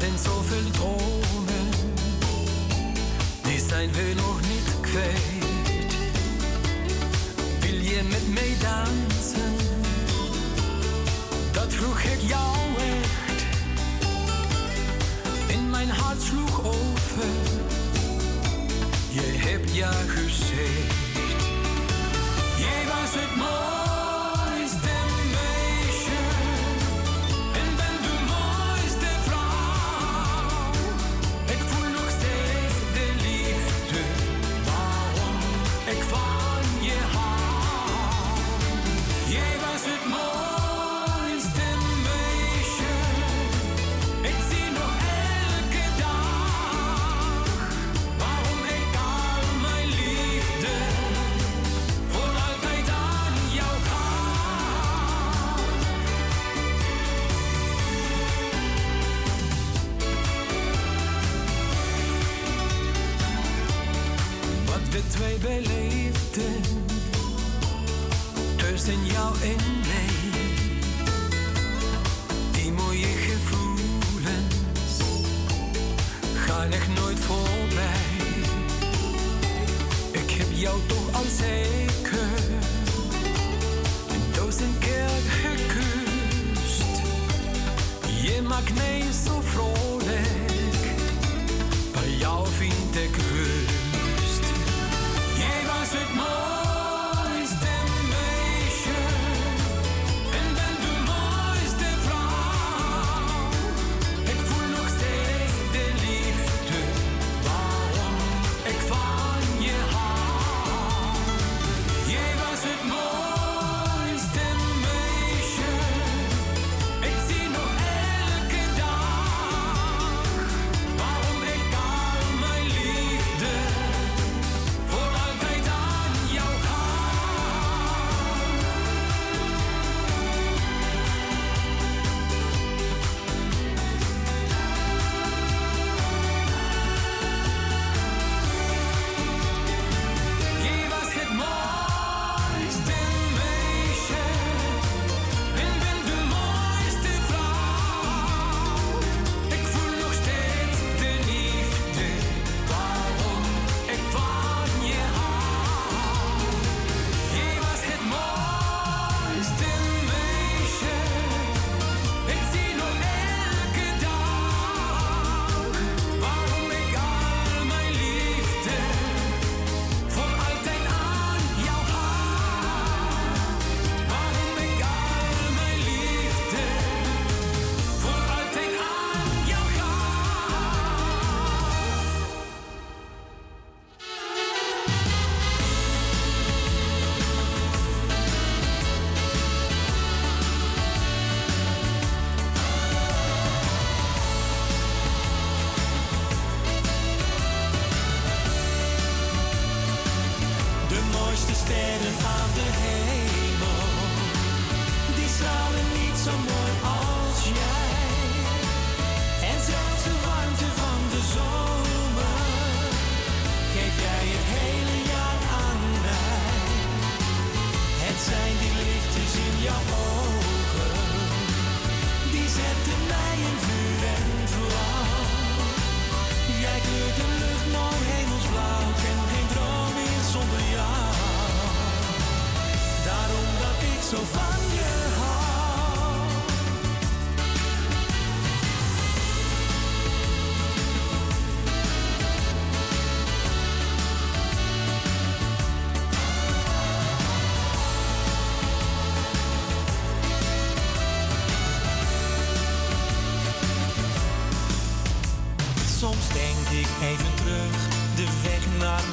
hadden zoveel dromen. Die zijn we nog niet kwijt. Wil je met mij dansen? Dat vroeg ik jou echt. In mijn hart sloeg over. Je hebt ja gezegd. Jij was het mooiste jou en mij, die mooie gevoelens gaan echt nooit voorbij. Ik heb jou toch al zeker een duizend keer gekust. Je maakt mij zo vrolijk, bij jou vind ik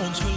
ons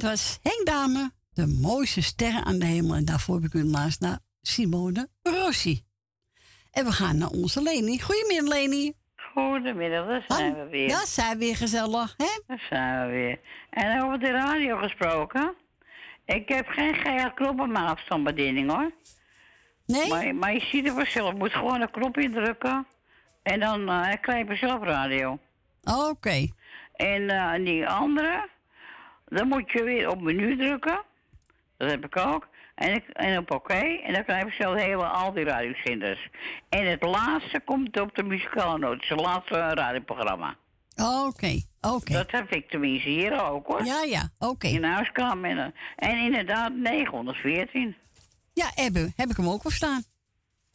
dat was Henk Dame, de mooiste sterren aan de hemel. En daarvoor heb ik u naast naar Simone Rossi. En we gaan naar onze Leni. Goedemiddag, Leni. Goedemiddag, daar zijn we weer. Ja, zijn we weer gezellig, hè? Daar zijn we weer. En over de radio gesproken. Ik heb geen gele knop op mijn afstandsbediening hoor. Nee? Maar, maar je ziet het vanzelf. Je moet gewoon een knop indrukken. En dan eh krijg je zelf radio. Oké. En eh, die andere, dan moet je weer op menu drukken. Dat heb ik ook. En, ik, en op oké. En dan krijg je zelf hele, al die radiozenders. En het laatste komt op de muzikale noot. Het laatste radioprogramma. Oké, oké. Dat heb ik tenminste hier ook hoor. Ja, ja, oké. In de huiskamer. En, en inderdaad 914. Ja, heb, heb ik hem ook wel staan.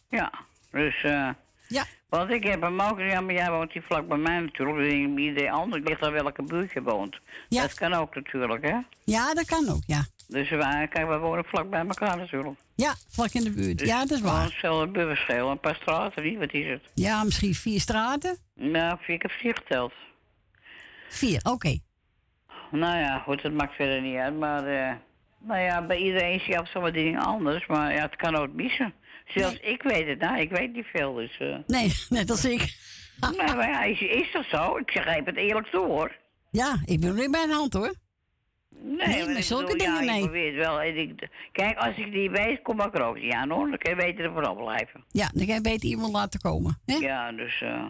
Ja, dus... eh ja. Want ik heb hem ook... Ja, maar jij woont hier vlak bij mij natuurlijk. Dus iedereen anders ligt aan welke buurt je woont. Ja. Dat kan ook natuurlijk, hè. Ja, dat kan ook, ja. Dus wij, kijk, we wonen vlak bij elkaar natuurlijk. Ja, vlak in de buurt. Dus ja, dat is waar. Hetzelfde bubbelschil, een paar straten, niet? Wat is het? Ja, misschien vier straten. Nou, ik heb vier geteld. Vier, oké. Nou ja, goed, dat maakt verder niet uit. Maar, eh, nou ja, bij iedereen is die afstandsbediening anders. Maar ja, het kan ook missen. Zelfs ik weet het, nou, ik weet niet veel, dus... eh. Nee, net als ik. nee, maar ja, is, is dat zo? Ik zeg even het eerlijk toe, hoor. Ja, ik ben niet bij de hand, hoor. Nee, Nee, maar maar zulke bedoel, ja, dingen, nee. ik probeer het wel. En ik, kijk, als ik die weet, kom ik er ook niet aan, hoor. Dan kan je beter er vooral blijven. Ja, dan kan je beter iemand laten komen. Hè? Ja, dus... eh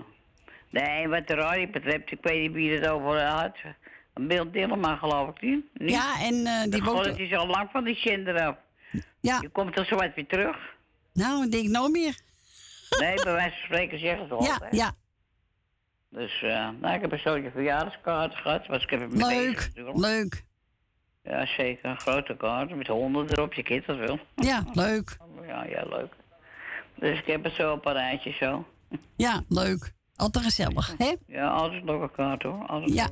nee, wat de radio betreft, ik weet niet wie het over had. Beeld Dillema, geloof ik, niet? Niet? Ja, en eh, die woont... het is al lang van die zender af. Ja. Je komt er zo wat weer terug. Nou, ik denk nou meer. Nee, bij wijze van spreken zeggen ze het Ja, altijd. ja. Dus, eh nou, ik heb een zootje verjaardagskaart gehad. Was ik even bezig Leuk, leuk. Ja, zeker. Een grote kaart met honderd erop. Je kent dat wel. Ja, leuk. Ja, ja, leuk. Dus ik heb het zo op een rijtje zo. Ja, leuk. Altijd gezellig, hè? Ja, altijd nog een kaart hoor. Altijd Ja.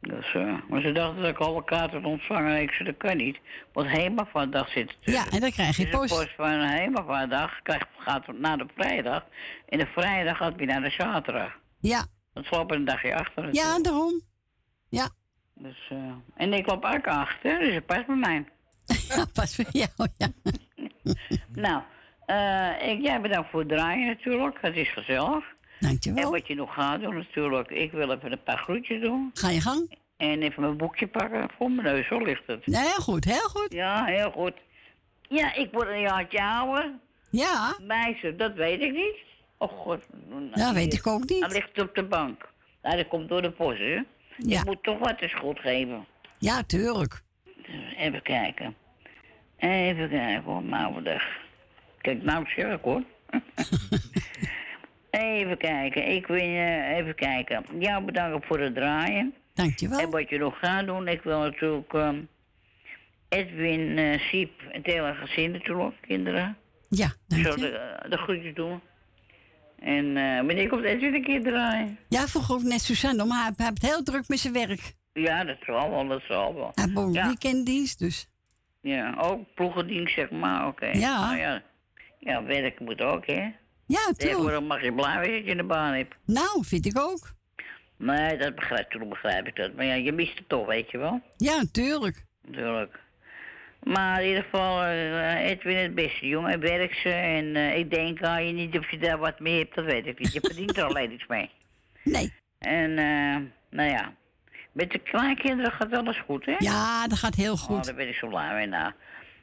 Dus, eh, maar ze dachten dat ik alle kaarten had ontvangen. Ik zei, dat kan niet. Want Hemavaartdag zit er Ja, en dan krijg je Dus post. post van Hemavaartdag gaat naar de vrijdag. En de vrijdag gaat weer naar de zaterdag. Ja. Dat loopt een dagje achter Ja, daarom. Ja. Dus, eh, en ik loop ook achter, dus het past bij mij. Ja, pas voor jou, ja. Nou, eh, ik, jij bedankt voor het draaien natuurlijk. Het is gezellig. Dankjewel. En wat je nog gaat doen natuurlijk. Ik wil even een paar groetjes doen. Ga je gang. En even mijn boekje pakken. Voor mijn neus, zo ligt het. Ja, heel goed, heel goed. Ja, heel goed. Ja, ik word een jaartje ouder. Ja. Meisje, dat weet ik niet. Oh god. Ja, weet ik ook niet. Dan ligt het op de bank. Nou, dat komt door de post, hè. Ja. Ik moet toch wat eens goed geven. Ja, tuurlijk. Even kijken. Even kijken hoor, nou dag. Kijk, nou zeg ik hoor. even kijken, ik wil even kijken. Jou bedanken voor het draaien. Dankjewel. En wat je nog gaat doen, ik wil natuurlijk ehm, Edwin, eh Siep en het hele gezin natuurlijk, kinderen. Ja, dank Zo de, eh, de groetjes doen. En eh wanneer komt Edwin een keer draaien? Ja, vroeg ook net Suzanne, maar hij hij heeft heel druk met zijn werk. Ja, dat zal wel, dat zal wel. Hij heeft ook Ja. weekenddienst, dus. Ja, ook ploegendienst zeg maar, oké. Ja. Nou ja. Ja, werk moet ook, hè? Ja, tuurlijk. Tegenwoordig mag je blij zijn dat je een baan hebt. Nou, vind ik ook. Nee, dat begrijp, toen begrijp ik dat. Maar ja, je mist het toch, weet je wel? Ja, tuurlijk. Natuurlijk. Maar in ieder geval, eh, Edwin het beste jongen, hij werkt ze. En eh, ik denk aan je niet of je daar wat mee hebt, dat weet ik niet. Je verdient er alleen iets mee. Nee. En, eh, nou ja, met de kleinkinderen gaat alles goed, hè? Ja, dat gaat heel Oh, goed. daar ben ik zo blij mee, nou.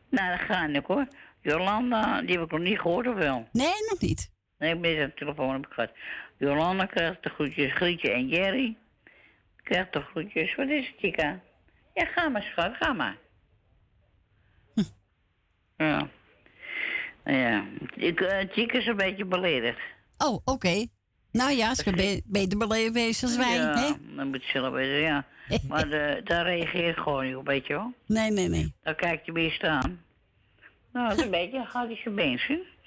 Nou, dat gaat ik hoor. Jolanda, die heb ik nog niet gehoord, of wel? Nee, nog niet. Nee, ik ben aan de telefoon heb ik gehad. Jolanda krijgt de groetjes, Grietje en Jerry. Krijgt de groetjes. Wat is het, Chica? Ja, ga maar, schat, ga maar. Ja. Nou Ja, ik, eh Chica is een beetje beledigd. Oh, oké. Nou ja, ze kan be- beter wezen als wij, ja, hè? dan moet je zelf weten, ja. Maar de, daar reageer ik gewoon niet op, weet je wel. Nee, nee, nee. Dan kijkt je weer staan. Nou, dat is een beetje, dan gaat hij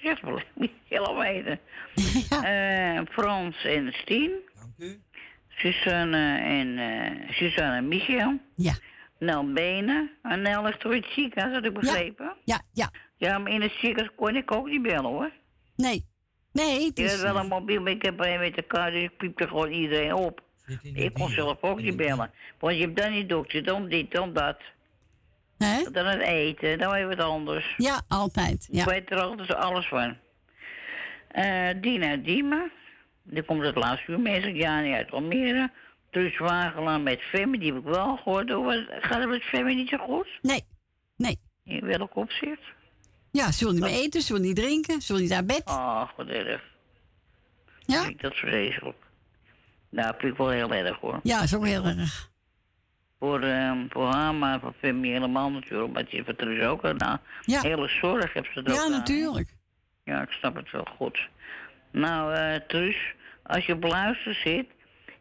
zien. Zeg wel, niet zelf weten. Eh, Frans en Stien. Dank u. Susanne en, eh Suzanne en Michel. Ja. Nel Benen. En Nel ligt toch in het ziekenhuis, had ik begrepen? Ja, ja. Ja, maar in het ziekenhuis kon ik ook niet bellen, hoor. Nee. Nee, het Ik is... heb wel een mobiel, maar ik heb er een met de kaart, dus ik piepte gewoon iedereen op. Ik kon zelf ook niet bellen. Want je hebt dan niet dokter, dan dit, dan dat. Dan het eten, dan weer wat anders. Ja, altijd. Ja. Ik weet er altijd alles van. Eh Dina Diemen, die komt het laatste uur mee, Jani uit Almere. Truus Wagelaan met Femme, die heb ik wel gehoord. Hoe- Gaat het met Femme niet zo goed? Nee, nee. In welk opzicht? Ja, ze wil niet meer eten, ze wil niet drinken, ze wil niet naar bed. Oh, wat erg. Ja? Vind ik dat vreselijk. Nou, vind ik wel heel erg hoor. Ja, is ook heel erg. Voor, ehm voor haar, maar voor Femme helemaal natuurlijk. Maar het is voor Truus ook. hè. Nou, Ja. hele zorg heeft ze er ook Ja, natuurlijk. Ja, ik snap het wel goed. Nou, eh Truus, als je op luister zit,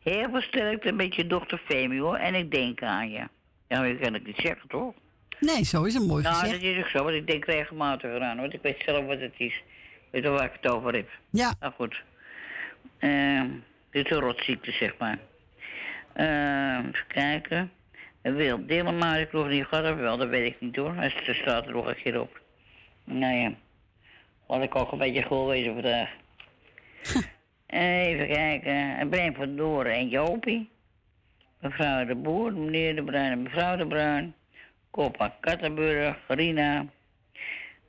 heel veel sterkte met je dochter Femi hoor. En ik denk aan je. Ja, dat kan ik niet zeggen, toch? Nee, zo is het mooi nou, gezegd. dat is ook zo, want ik denk regelmatig eraan, want ik weet zelf wat het is. Weet wel waar ik het over heb. Ja. Nou goed. Ehm dit is een rotziekte, zeg maar. Ehm even kijken. Wil Dillema, ik nog niet of wel, dat weet ik niet hoor. Hij er staat er nog een keer op. Nou ja. Laat ik ook een beetje goed wezen vandaag. Even kijken. En Breng van Doren en Jopie. Mevrouw de Boer, meneer de Bruin en mevrouw de Bruin. Koppa Kattenburg, Rina.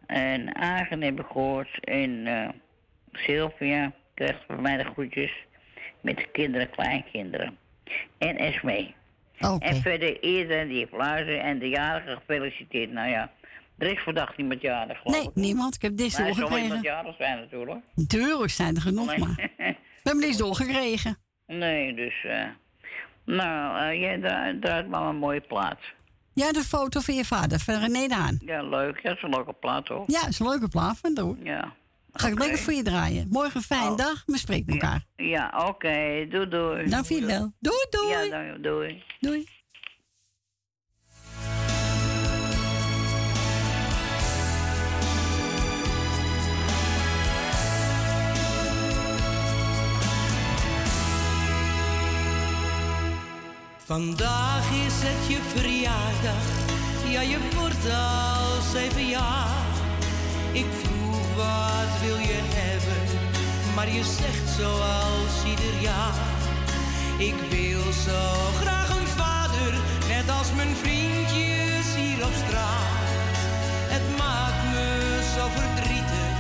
En Agen heb ik gehoord. En eh Sylvia krijgt van mij de groetjes. Met de kinderen, kleinkinderen. En Esmee. En verder iedereen die heeft en de jarige gefeliciteerd. Nou ja, er is vandaag niemand jarig geloof Nee, ik. niemand. Ik heb dit Maar er zal doorgekregen. jarig zijn natuurlijk. Natuurlijk zijn er genoeg, Nee. maar... We hebben deze doorgekregen. Nee, dus... eh nou, eh, jij dra- draait maar een mooie plaat. Ja, de foto van je vader, van René Daan. Ja, leuk. Ja, dat is een leuke plaat, hoor. Ja, is een leuke plaat van. Ja. Ga ik lekker voor je draaien. Morgen fijne dag, we spreken elkaar. Ja, oké. Doei, doei. Dank je bel. Doei, doei. Ja, dank, doei. Doei. Vandaag is het je verjaardag, ja je wordt al zeven jaar. Ik wat wil je hebben, maar je zegt zoals ieder jaar. Ik wil zo graag een vader, net als mijn vriendjes hier op straat. Het maakt me zo verdrietig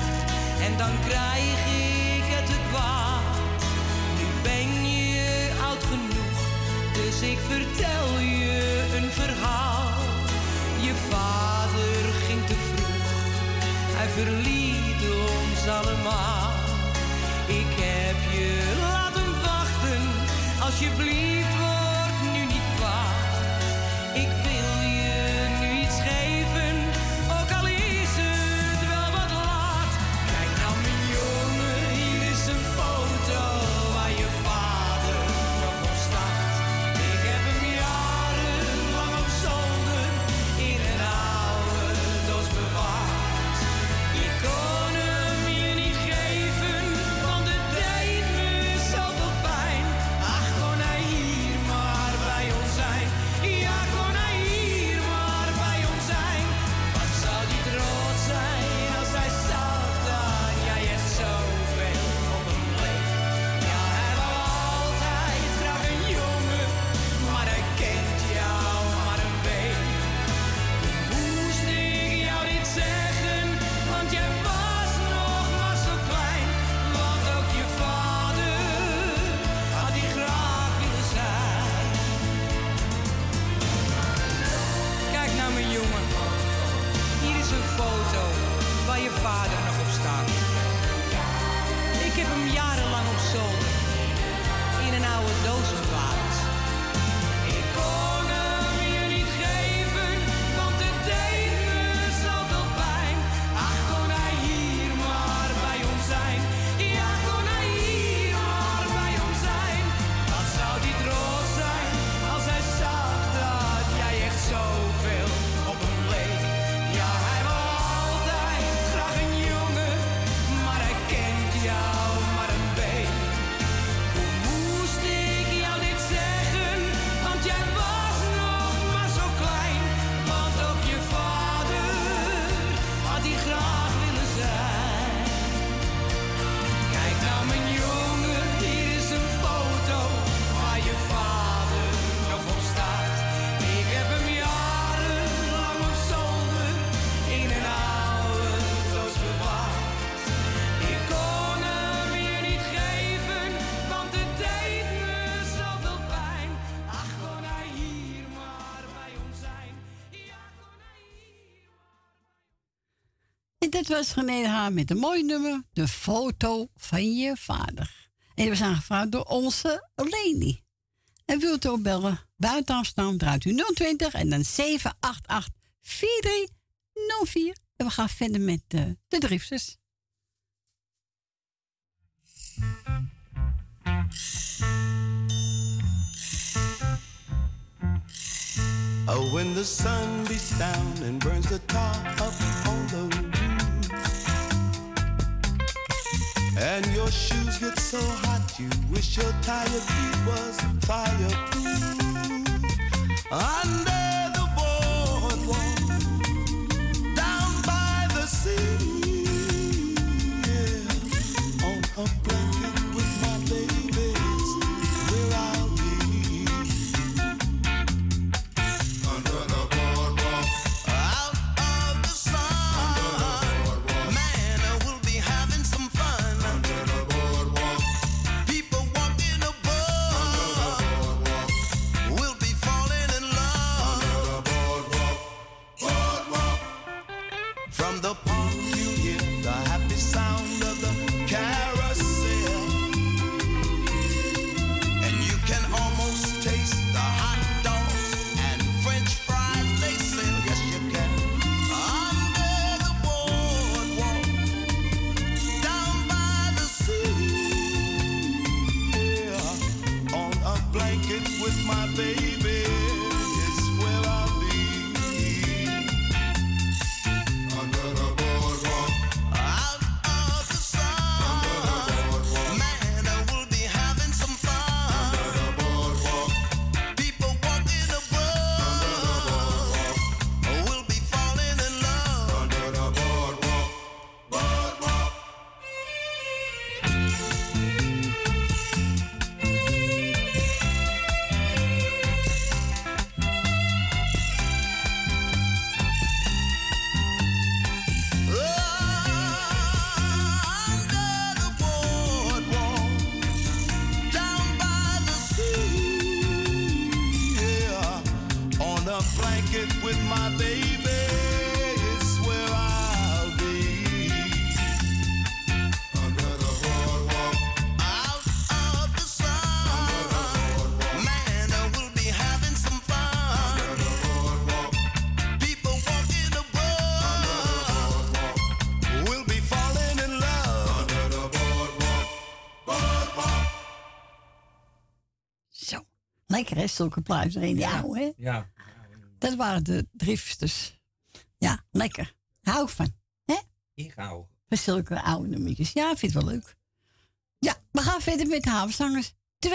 en dan krijg ik het te kwaad. Nu ben je oud genoeg, dus ik vertel je een verhaal. Je vader ging te vroeg, hij verliet allemaal. Ik heb je laten wachten, alsjeblieft En dat was René de Haan met een mooi nummer. De foto van je vader. En die was aangevraagd door onze Leni. En wilt u ook bellen? Buiten Amsterdam draait u 020 en dan 788 4304. En we gaan verder met eh, de drifters. Oh, when the sun beats down and burns the tar up and your shoes get so hot you wish your tired feet was fireproof. Under the boardwalk, down by the sea, yeah, on a zulke plaatjes erin. Ja, hoor, hè? Ja. Dat waren de drifters. Ja, lekker. Hou ik van. Hè? Ik hou. Van zulke oude nummertjes. Ja, ik vind het wel leuk. Ja, we gaan verder met de havenzangers 2.0.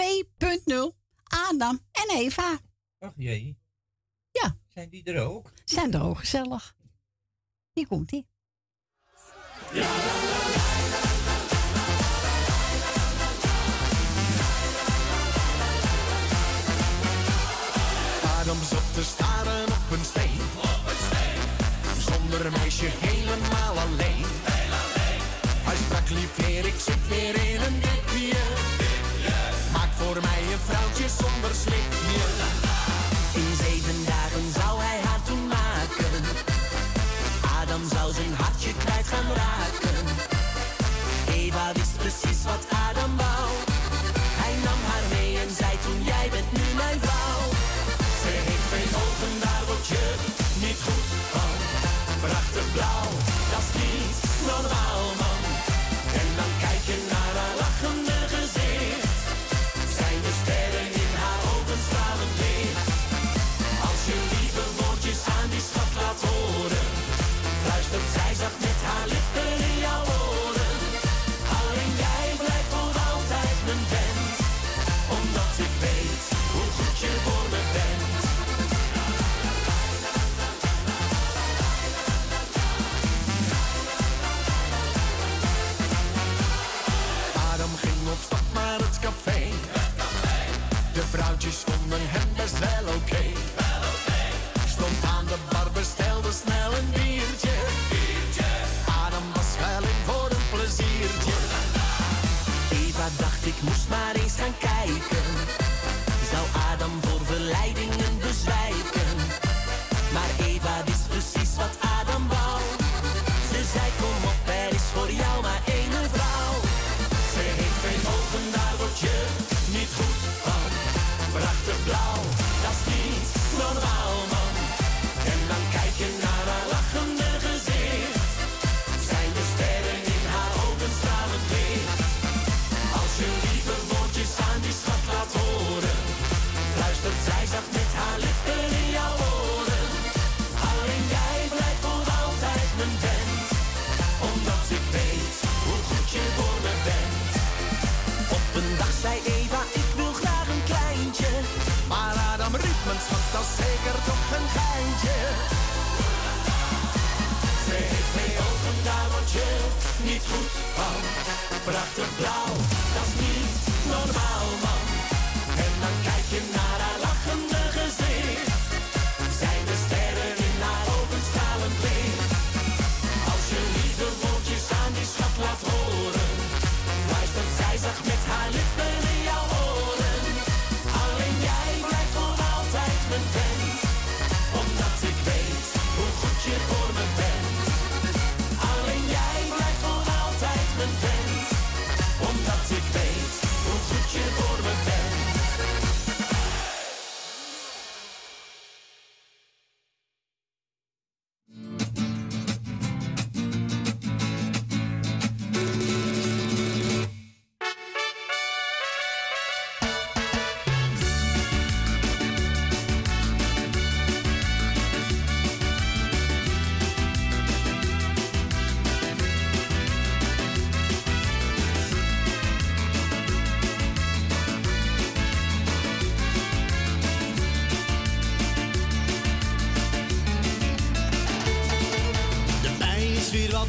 Adam en Eva. Ach jee. Ja. Zijn die er ook? Zijn er ook gezellig. Hier komt ie. Te staren op een steen. Zonder meisje helemaal alleen. Hij sprak lief heer, ik zit weer in een dipje. Maak voor mij een vrouwtje zonder slipje.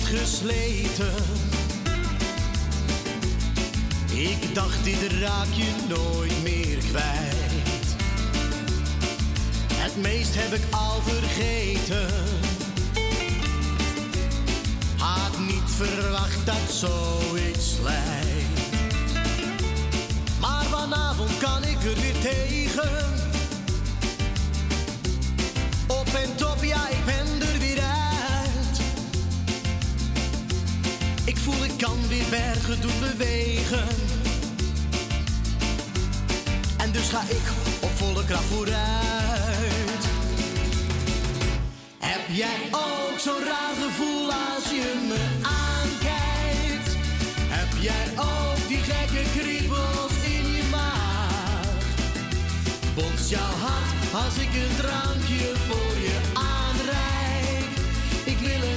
Gesleten. Ik dacht, dit raak je nooit meer kwijt. Het meest heb ik al vergeten. Had niet verwacht dat zoiets lijkt. Maar vanavond kan ik er weer tegen. Op en top, ja, ik ben er voel, ik kan weer bergen doen bewegen. En dus ga ik op volle kracht vooruit. Heb jij ook zo'n raar gevoel als je me aankijkt? Heb jij ook die gekke kriebels in je maag? Bonst jouw hart als ik een drankje voor je aanreik? Ik wil het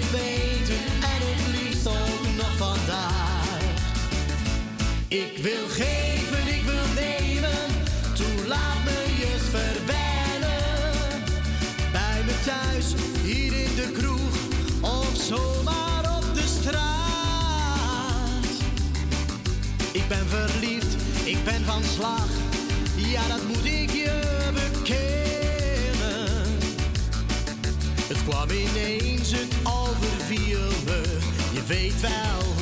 Ik wil geven, ik wil nemen, toe laat me je verwennen. Bij me thuis, hier in de kroeg, of zomaar op de straat. Ik ben verliefd, ik ben van slag, ja dat moet ik je bekennen. Het kwam ineens, het overviel me, je weet wel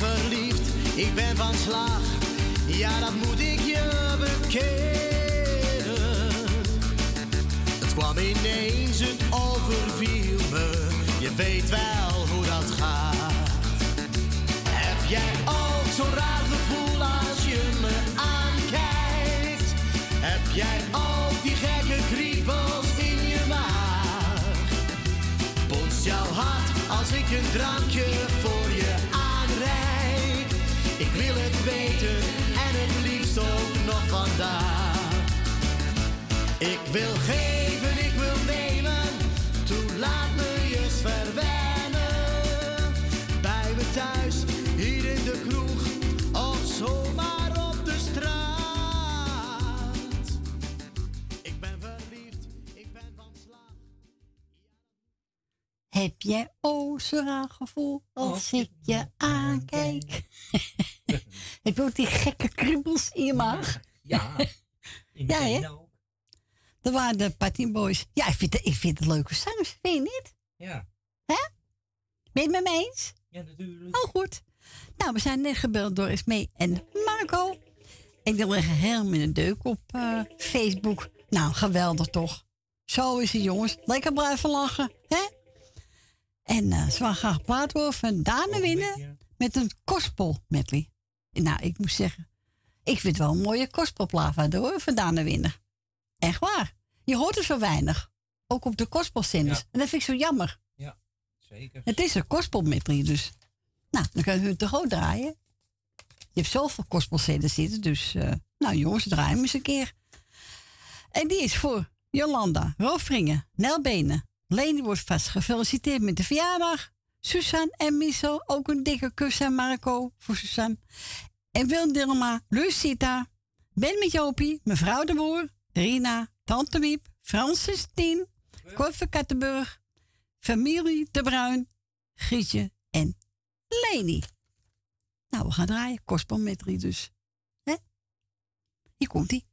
verliefd, ik ben van slag, ja dat moet ik je bekennen. Het kwam ineens, het overviel me, je weet wel hoe dat gaat. Heb jij ook zo'n raar gevoel als je me aankijkt? Heb jij ook die gekke kriebels in je maag? Bonst jouw hart als ik een drankje voor? Ik wil het weten en het liefst ook nog vandaag. Ik wil geven, ik wil nemen, toe laat me je eens verwennen. Bij me thuis, hier in de kroeg, of zomaar op de straat. Ik ben verliefd, ik ben van slag. Heb jij zo'n raar gevoel als ik je aankijk? Heb je ook die gekke kribbels in je maag? Ja. In ja, hè? Dat waren de Patin Boys. Ja, ik vind, ik vind het leuke zangers, vind je niet? Ja. Hè? Ben je het met me eens? Ja, natuurlijk. Oh, goed. Nou, we zijn net gebeld door Esmee en Marco. ik die een helemaal in de deuk op eh, Facebook. Nou, geweldig toch? Zo is het, jongens. Lekker blijven lachen, hè? En uh, ze gaan graag praten over Dame winnen met een kostpol medley. Nou, ik moet zeggen, ik vind wel een mooie kostpolplava door vandaan de winnen. Echt waar. Je hoort er zo weinig. Ook op de gospelzenders. En dat vind ik zo jammer. Ja, zeker. Het is een kostpol medley dus. Nou, dan kunnen we het toch ook draaien. Je hebt zoveel gospelzenders zitten, dus... Eh, nou jongens, draai hem eens een keer. En die is voor Jolanda, Roofringen, Nel Benen. Wordt vast gefeliciteerd met de verjaardag. Suzanne en Michel, ook een dikke kus aan Marco voor Suzanne. En Wil Dilma, Lucita, Ben met Jopie, mevrouw de Boer, Rina, Tante Wiep, Francis Tien, Koffer Kattenburg, familie De Bruin, Grietje en Leni. Nou, we gaan draaien. Kosmometrie dus. Hè? Hier komt-ie.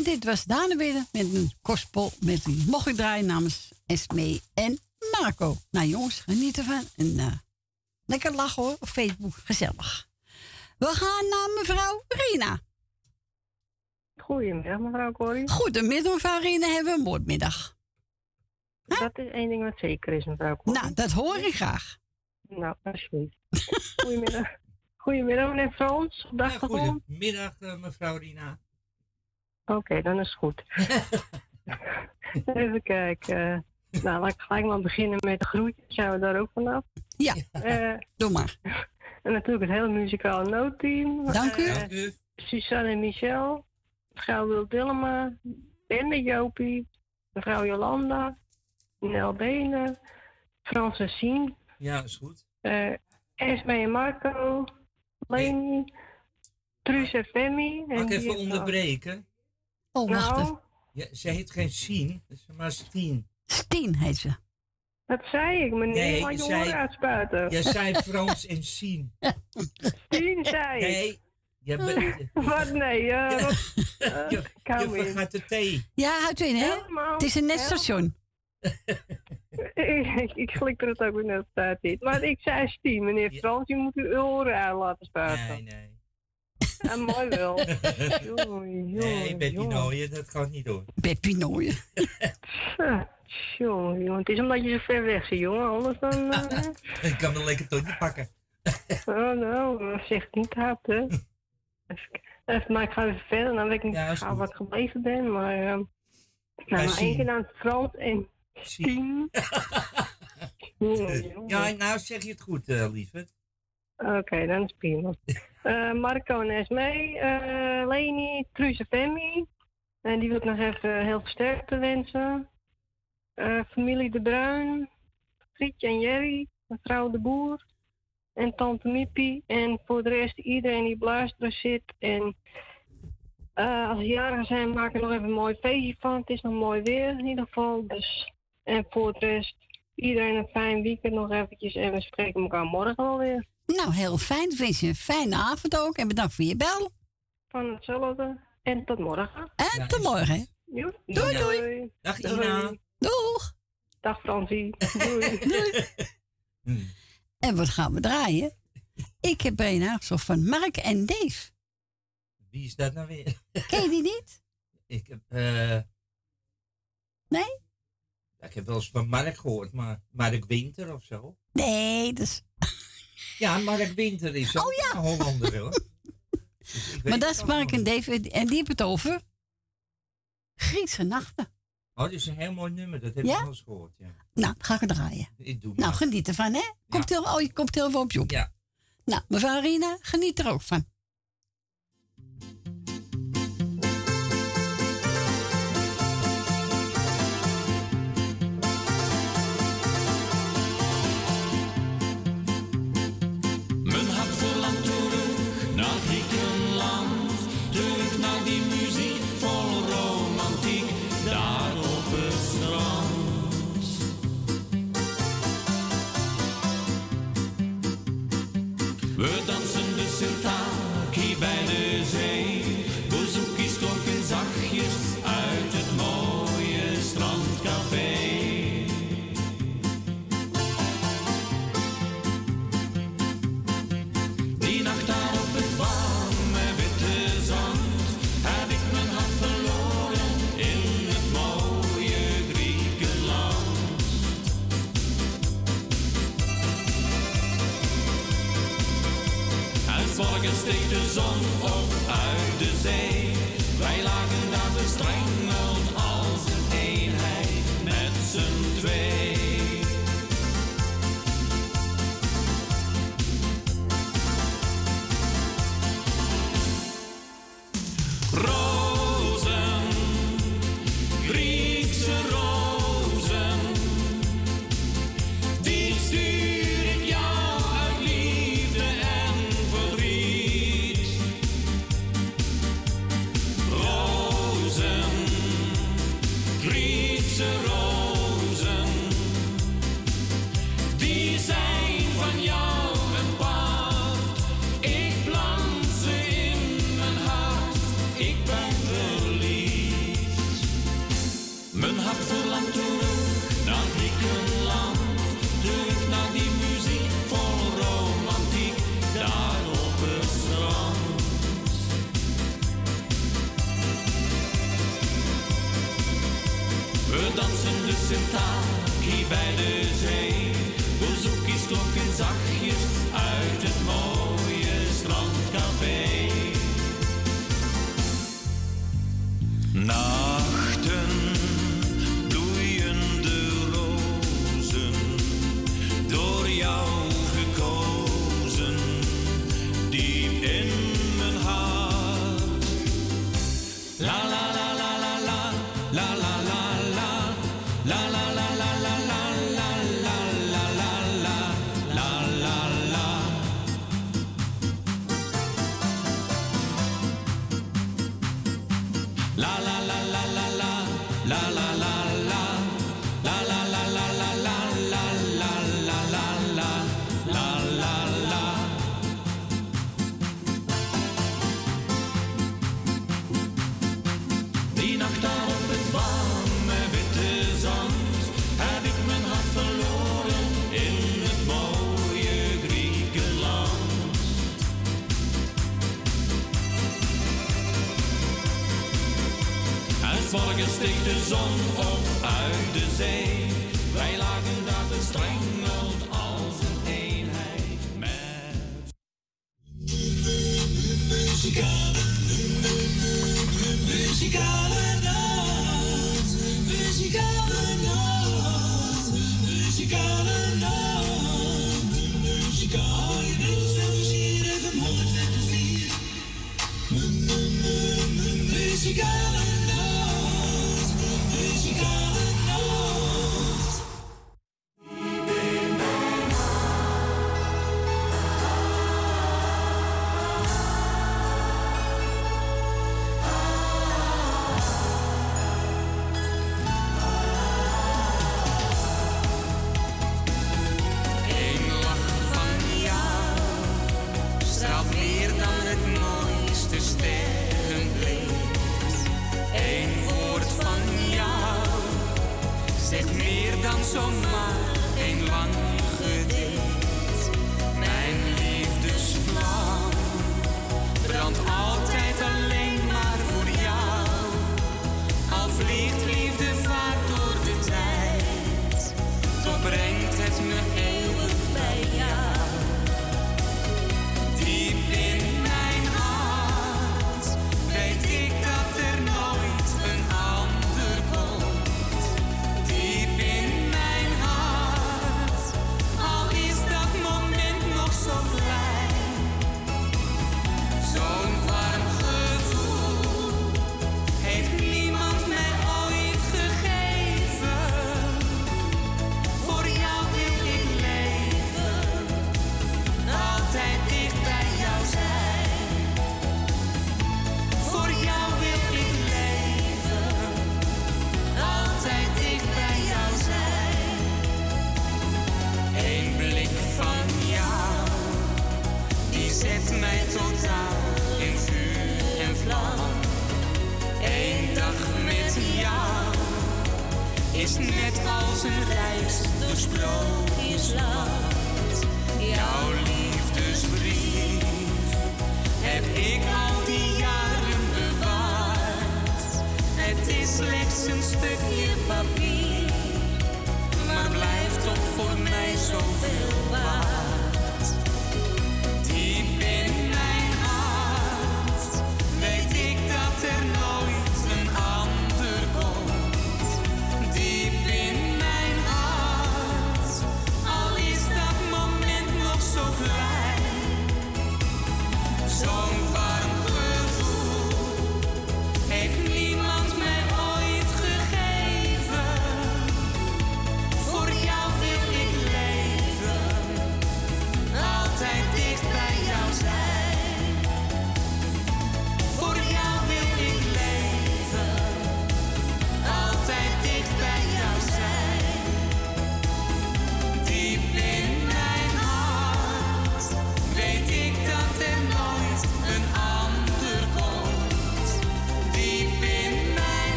En dit was Daan weer met een gospel met een mocht ik draaien namens Esme en Marco. Nou jongens, geniet ervan. En eh, lekker lachen hoor, op Facebook. Gezellig. We gaan naar mevrouw Rina. Goedemiddag, mevrouw Corrie. Goedemiddag, mevrouw Rina. Hebben we een moordmiddag. Dat is één ding wat zeker is, mevrouw Corrie. Nou, dat hoor ik graag. Nou, alsjeblieft. Goedemiddag. Goedemiddag, meneer Frans. Dag, Ja, goedemiddag, eh, mevrouw Rina. Oké, dan is het goed. Even kijken. Nou, laat ik gelijk maar beginnen met de groetjes. Zijn we daar ook vanaf? Ja, doe maar. En natuurlijk het hele muzikale noodteam. Dank u. Eh, Dank u. Suzanne en Michel. Mevrouw Wil Dillema. Ben de Jopie. Mevrouw Jolanda. Nel Benen. Frans en Sien. Ja, is goed. eh Esme en Marco. Leni. Truus en Femi. Mag ik even onderbreken? Oh, wacht Nou? even. Ja, ze heet geen Sien, maar Stien. Stien heet ze. Dat zei ik, meneer. Nee, Laat je zei- uitspuiten. Jij zei Frans en Sien. Tien zei ik. Nee, je bent... Wat? Nee, eh, wat- eh, Je, ik hou je vergaat de thee. Ja, houdt u in, hè? Helemaal, Het is een netstation. ik, ik flikker het ook weer net op tijd niet. Maar ik zei Stien, meneer Frans, je moet uw oren uit laten spuiten. Nee, nee. Ja, mooi wel. Jongen, Nee, Betty dat gaat niet door. Beppie Nooien. Jongen, jongen, het is omdat je zo ver weg zit, jongen. Anders dan... eh, Ik kan me lekker tot je pakken. oh, nou, zeg het niet hard, hè. Even, maar ik ga even verder, dan weet ik niet Ja, goed. wat ik gebleven ben, maar... eh, nou, maar één keer aan het Frans en jongen. Ja, nou zeg je het goed, lieverd. Oké, dan is prima. Eh, Marco en Esme, eh Leni, Truus en Femi. En die wil ik nog even heel veel sterkte wensen. Eh, familie De Bruin, Grietje en Jerry, mevrouw De Boer en tante Mippie. En voor de rest iedereen die op luisteren zit. En eh, als ze jarigen zijn, maak er nog even een mooi feestje van. Het is nog mooi weer in ieder geval. Dus, en voor de rest, iedereen een fijn weekend nog eventjes. En we spreken elkaar morgen alweer. Nou, heel fijn. Ik wens je een fijne avond ook. En bedankt voor je bel. Van hetzelfde. En tot morgen. En tot morgen. Doei, doei. Dag Doei. Ina. Doeg. Dag Fransie. Doei. En wat gaan we draaien? Ik heb een aangezocht van Mark en Dave. Wie is dat nou weer? Ken je die niet? Ik heb... eh Nee? Ja, ik heb wel eens van Mark gehoord, maar Mark Winter of zo. Nee, dus... Ja, Mark Winter is ook oh, ja. een Hollander hoor. Dus maar dat is Mark en David en die hebben het over Griekse nachten. Oh, dat is een heel mooi nummer, dat heb ik al eens gehoord. Ja. Nou, ga ik het draaien. Ik doe nou, geniet ervan hè. Komt oh, je komt heel veel op je. Ja. Nou, mevrouw Rina, geniet er ook van. zon abandoned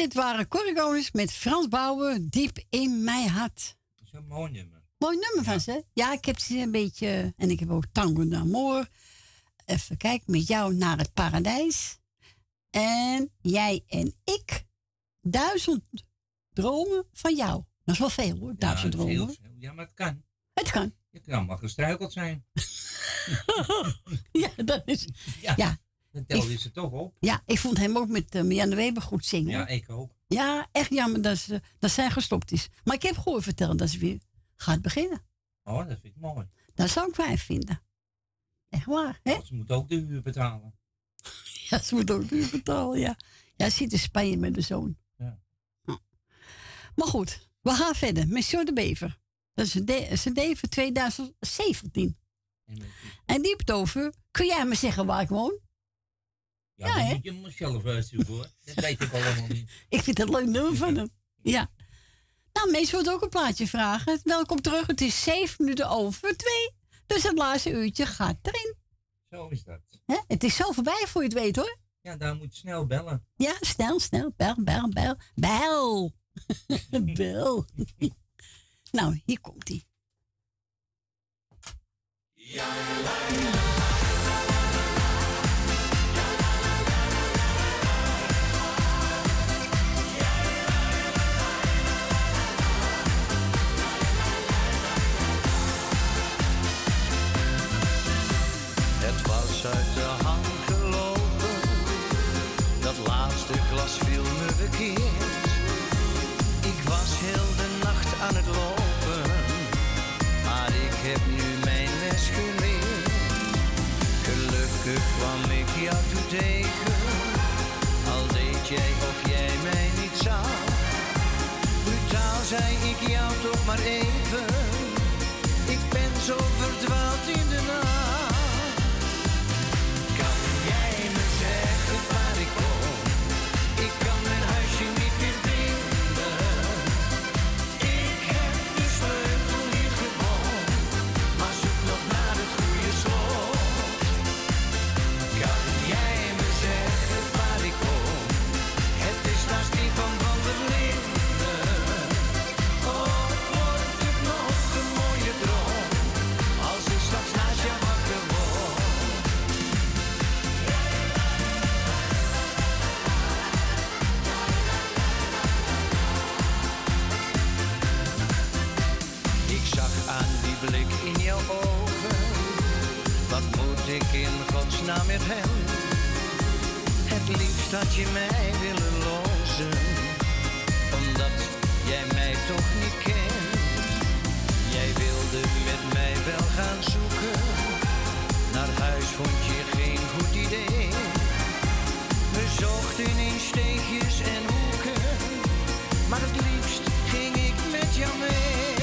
dit waren Corrigones met Frans Bouwen, Diep in mijn hart. Dat is een mooi nummer. Mooi nummer van ze. Ja, ik heb ze een beetje... En ik heb ook Tango d'Amour. Even kijken, met jou naar het paradijs. En jij en ik. Duizend dromen van jou. Dat is wel veel hoor, duizend ja, heel dromen. veel. Ja, maar het kan. Het kan. Je kan maar gestruikeld zijn. ja, dat is... Ja, Ja, dan tel je Ik- ze toch op. ja ik vond hem ook met uh, Marianne Weber goed zingen. Ja, ik ook. Ja, echt jammer dat, ze, dat zij gestopt is. Maar ik heb gehoord vertellen dat ze weer gaat beginnen. Oh, dat vind ik mooi. Dat zou ik fijn vinden. Echt waar, hè? Want Ze moeten ook de huur betalen. Ja, ze moet ook nu betalen, ja. Ja, ze zit in Spanje met de zoon. Ja. Ja. Maar goed, we gaan verder met Sjoerd de Bever. Dat is een CD van 2017. En die heeft het over, kun jij me zeggen waar ik woon? Ja, Ja, dat hè? moet je maar zelf uitzoeken hoor. Dat weet ik allemaal niet. Ik vind het een leuk nummer van hem. Ja. Nou, mensen willen ook een plaatje vragen. Welkom terug. Het is zeven minuten over twee. Dus het laatste uurtje gaat erin. Zo is dat. Hè? Het is zo voorbij voor je het weet hoor. Ja, daar moet je snel bellen. Ja, snel, snel. Bel, bel, bel. Bel. bel. nou, hier komt hij. Het Ik was heel de nacht aan het lopen, maar ik heb nu mijn les geleerd. Gelukkig kwam ik jou toe tegen, al deed jij of jij mij niet zag. Brutaal zei ik jou toch maar even, ik ben zo verdwaald ik in godsnaam met hem? Het liefst had je mij willen lozen, omdat jij mij toch niet kent. Jij wilde met mij wel gaan zoeken, naar huis vond je geen goed idee. We zochten in steegjes en hoeken, maar het liefst ging ik met jou mee.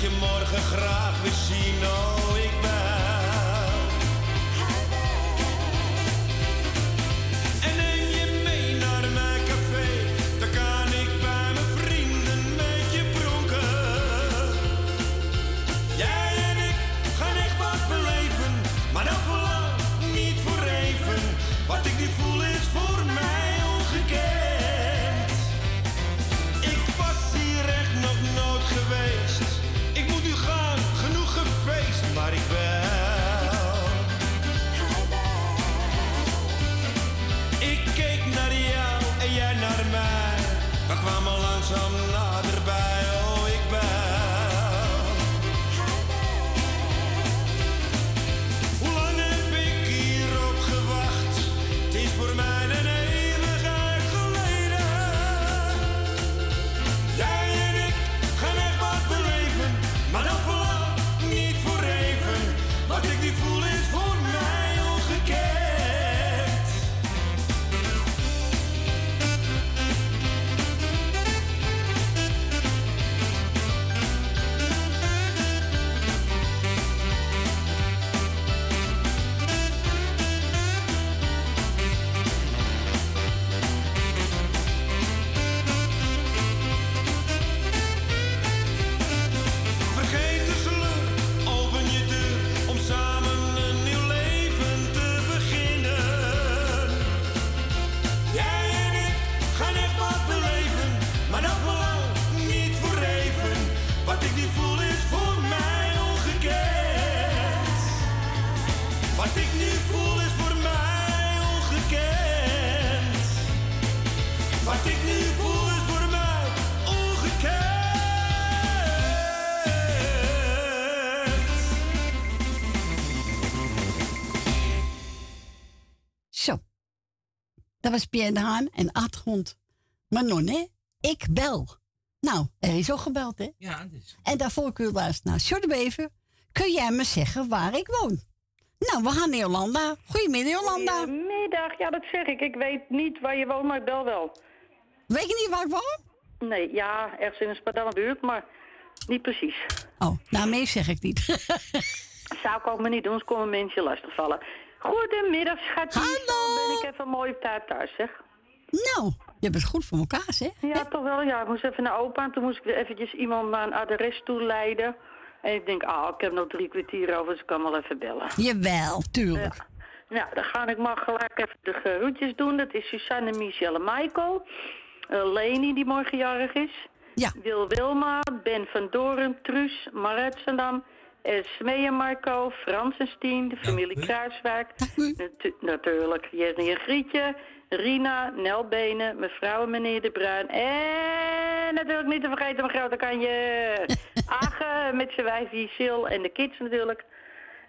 Je morgen graag weer zien. Oh, some Dat was Pierre de Haan en achtergrond. Manon, hè? Ik bel. Nou, er is ook gebeld, hè? Ja, dus. En daarvoor kun je luisteren naar Sjor de Bever. Kun jij me zeggen waar ik woon? Nou, we gaan naar Jolanda. Goedemiddag, Jolanda. Goedemiddag, ja, dat zeg ik. Ik weet niet waar je woont, maar ik bel wel. Weet je niet waar ik woon? Nee, ja, ergens in een Spadana-buurt, maar niet precies. Oh, nou, meer zeg ik niet. Zou ik ook maar niet doen, anders komen mensen lastigvallen. Goedemiddag, schatje. Hallo. ben ik even mooi op tijd thuis, zeg. Nou, je bent goed voor elkaar, zeg. Ja, toch wel. Ja, ik moest even naar opa en toen moest ik weer eventjes iemand naar een adres toe leiden. En ik denk, ah, ik heb nog drie kwartier over, dus ik kan wel even bellen. Jawel, tuurlijk. Ja. Nou, dan ga ik maar gelijk even de groetjes doen. Dat is Susanne, Michelle en Michael. Eh, Leni, die morgen jarig is. Ja. Wil Wilma, Ben van Doren, Truus, Zandam, Smee en Marco, Frans en Stien, de familie Kruiswijk. Natu- natuurlijk Jenny en Grietje, Rina, Nel Benen, mevrouw en meneer De Bruin. En natuurlijk niet te vergeten mijn grote kanje. Age met zijn wijfie Sil en de kids natuurlijk.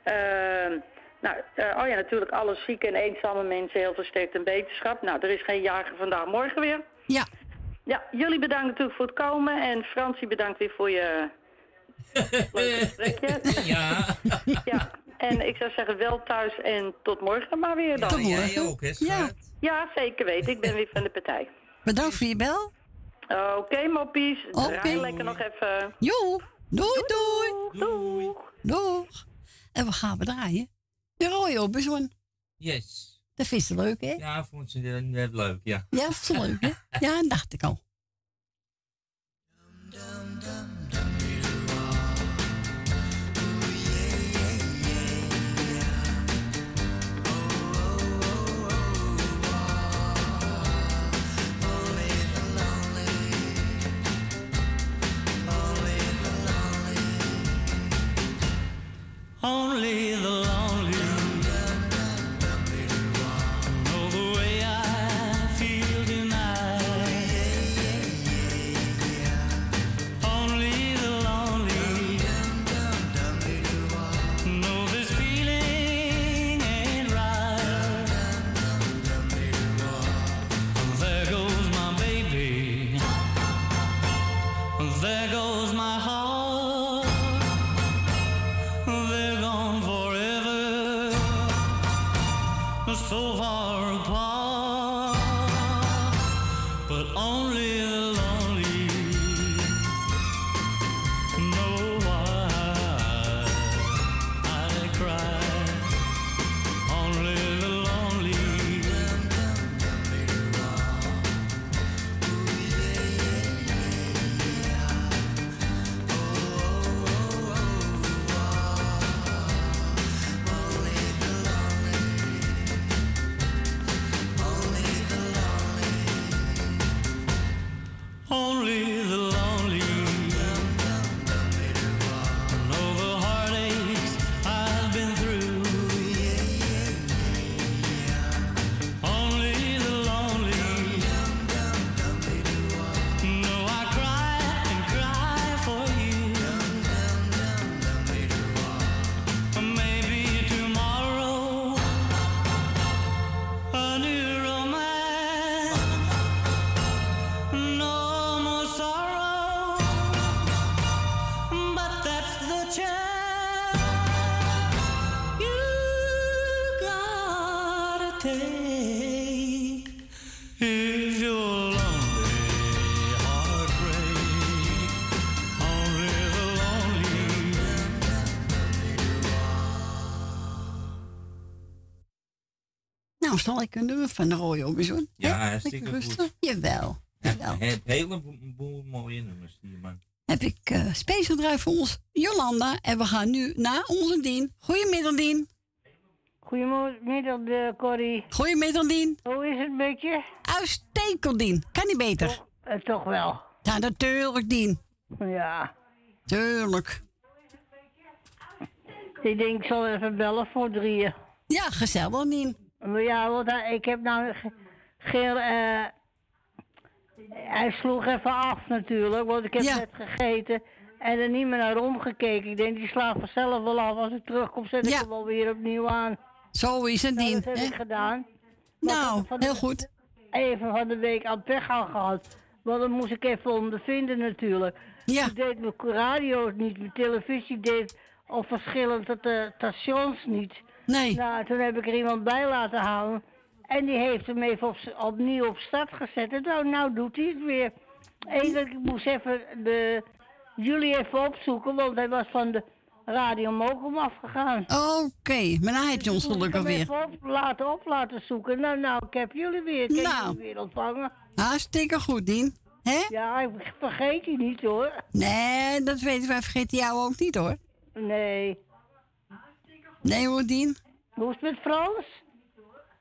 Ehm, nou, eh, oh ja, natuurlijk alle zieke en eenzame mensen heel veel sterkte en beterschap. Nou, er is geen jager vandaag, morgen weer. Ja. Ja, jullie bedankt natuurlijk voor het komen. En Fransie bedankt weer voor je gesprekje. Ja. ja. En ik zou zeggen wel thuis en tot morgen maar weer dan. Tot morgen. Jij ook, hè, Ja. Ja, zeker weten. Ik ben weer van de partij. Bedankt voor je bel. Oké, moppies. Oké. Draai lekker nog even. Jo, doei doei. Doei. Doeg. En we gaan we draaien. De rode. Yes. Dat vindt ze leuk, hè? Ja, vond ze net- leuk, ja. Ja, dat is leuk, hè? Ja, dacht ik al. Only the Zal ik een nummer van de rode Orbison? Ja, hartstikke Lekker goed. rustig? Jawel. Je hebt een heleboel mooie nummers die man. Heb ik eh special draai voor ons Jolanda. En we gaan nu naar onze Dien. Goedemiddag, Dien. Goedemiddag, eh, Corrie. Goedemiddag, Dien. Hoe is het met je? Uitstekend, Dien. Kan niet beter. Eh, toch wel. Ja, natuurlijk, Dien. Ja. Tuurlijk. Ik denk, ik zal even bellen voor drieën. Ja, gezellig, Dien. Ja, want ik heb nou ge- geen... eh, hij sloeg even af natuurlijk, want ik heb net gegeten en er niet meer naar omgekeken. Ik denk, die slaat vanzelf wel af. Als ik terugkom, zet ik hem wel weer opnieuw aan. Zo is het, Nou, dat heb hè? ik gedaan. Nou, de- heel goed. Even van de week aan pech aan gehad. Want dan moest ik even ondervinden natuurlijk. Ja. Ik deed mijn radio niet, mijn televisie deed op verschillende ta- stations niet. Nee. Nou, toen heb ik er iemand bij laten halen. En die heeft hem even op, opnieuw op start gezet. En nou, nou doet hij het weer. Eigenlijk ik moest even de, jullie even opzoeken, want hij was van de Radio Mokum afgegaan. Oké, maar nou heb je ons gelukkig Ik heb hem weer. even op, laten op laten zoeken. Nou, nou, ik heb jullie weer. Ik heb Nou. jullie weer ontvangen. Hartstikke goed, Dien. Hè? Ja, ik vergeet je niet hoor. Nee, dat weten wij. Vergeten jou ook niet, hoor. Nee. Nee hoor, Dien. Hoe is het met Frans?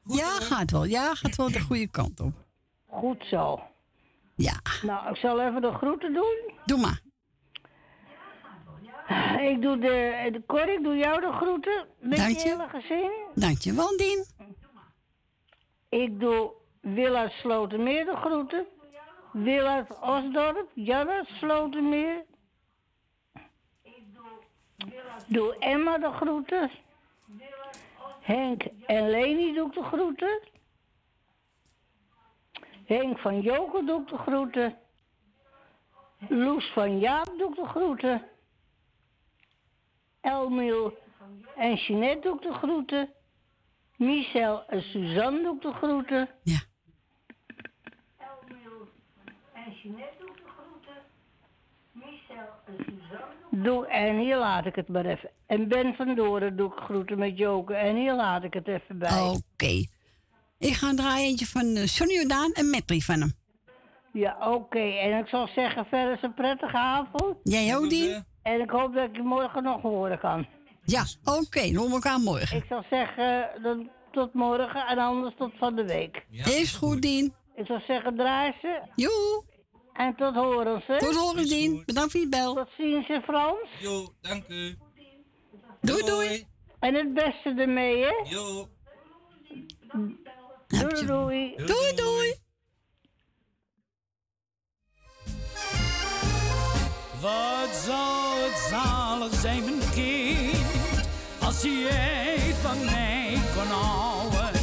Ja, gaat wel. Ja, gaat wel de goede kant op. Goed zo. Ja. Nou, ik zal even de groeten doen. Doe maar. Ik doe de, de Cor, ik doe jou de groeten. Met Dank je je. hele gezin. Dankjewel, Dien. Ik doe Willard Slotermeer de groeten. Willard Osdorp, Janne Slotermeer. Doe Emma de groeten. Henk en Leni doe ik de groeten. Henk van Joker doe ik de groeten. Loes van Jaap doe ik de groeten. Elmiel en Jeanette doe ik de groeten. Michel en Suzanne doe ik de groeten. Ja. En Jeanette doe ik de groeten. Michel en Suzanne. Doe, en hier laat ik het maar even. En Ben van Doren doe ik groeten met Joker. En hier laat ik het even bij. Oké. Ik ga een draaien eentje van uh, Johnny Jordaan en Metri van hem. Ja, oké. En ik zal zeggen, verder is een prettige avond. Jij ook, Dien? En ik hoop dat ik je morgen nog horen kan. Ja, oké. Dan horen we elkaar morgen. Ik zal zeggen, dan tot morgen en anders tot van de week. Is goed, Dien. Ik zou zeggen, draai ze. Joe. En tot horen ze. Tot horen, Dien. Bedankt voor je bel. Tot ziens in Frans. Jo, dank u. Doei, doei. En het beste ermee, hè? Jo. Doei, doei. Doei, doei. Wat zou het zalig zijn, mijn kind, als jij van mij kon houden.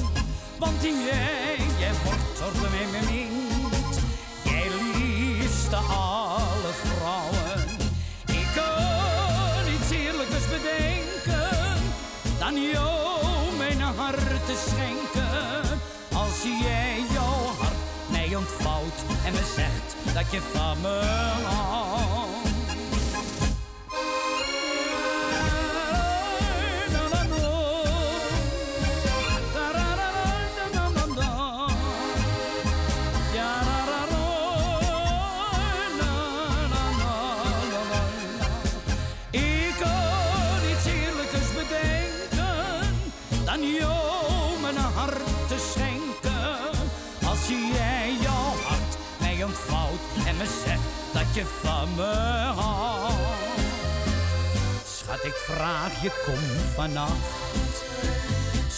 Want jij, jij schenken. Als jij jouw hart mij ontvouwt en me zegt dat je van me houdt. Je van me. Schat, ik vraag je, kom vannacht.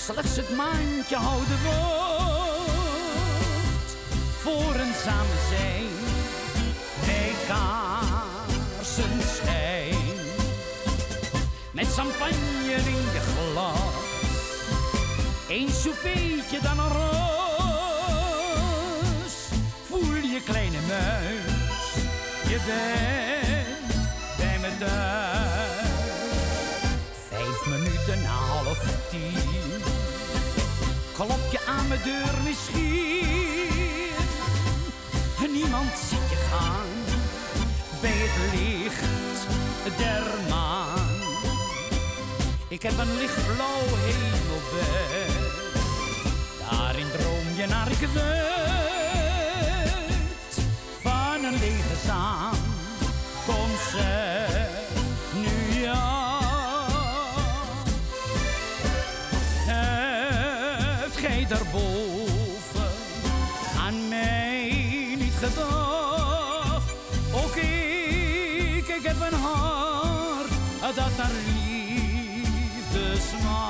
Slechts het maandje houden wordt voor een samen zijn. Bij kaarsenschijn. Met champagne in je glas. Eén soupeetje dan een roos. Je bent bij me thuis. Vijf minuten na half tien. Klop je aan mijn deur misschien. En niemand ziet je gaan. Bij het licht der maan. Ik heb een lichtblauw hemelbed. Daarin droom je naar ik weet. Kom zeg nu ja. Hebt gij daarboven aan mij niet gedacht? Ook ik, ik heb een hart dat naar liefde smaakt.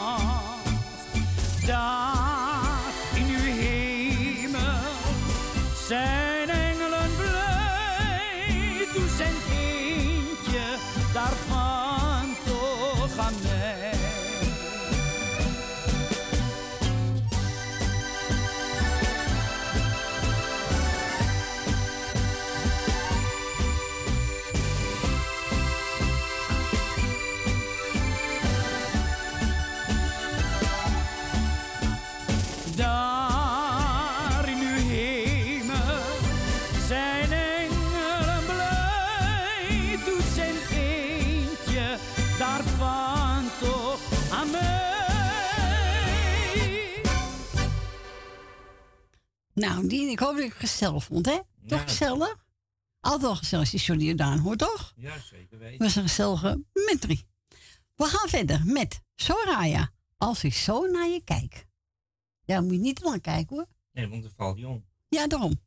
Nou, Dien, ik hoop dat je het gezellig vond, hè? Toch Ja. gezellig? Altijd wel gezellig als die Johnny Jordaan hoort, toch? Ja, zeker weten. was een gezellige metrie. We gaan verder met Soraya. Als ik zo naar je kijk. Ja, moet je niet lang kijken hoor. Nee, want dan valt hij om. Ja, daarom.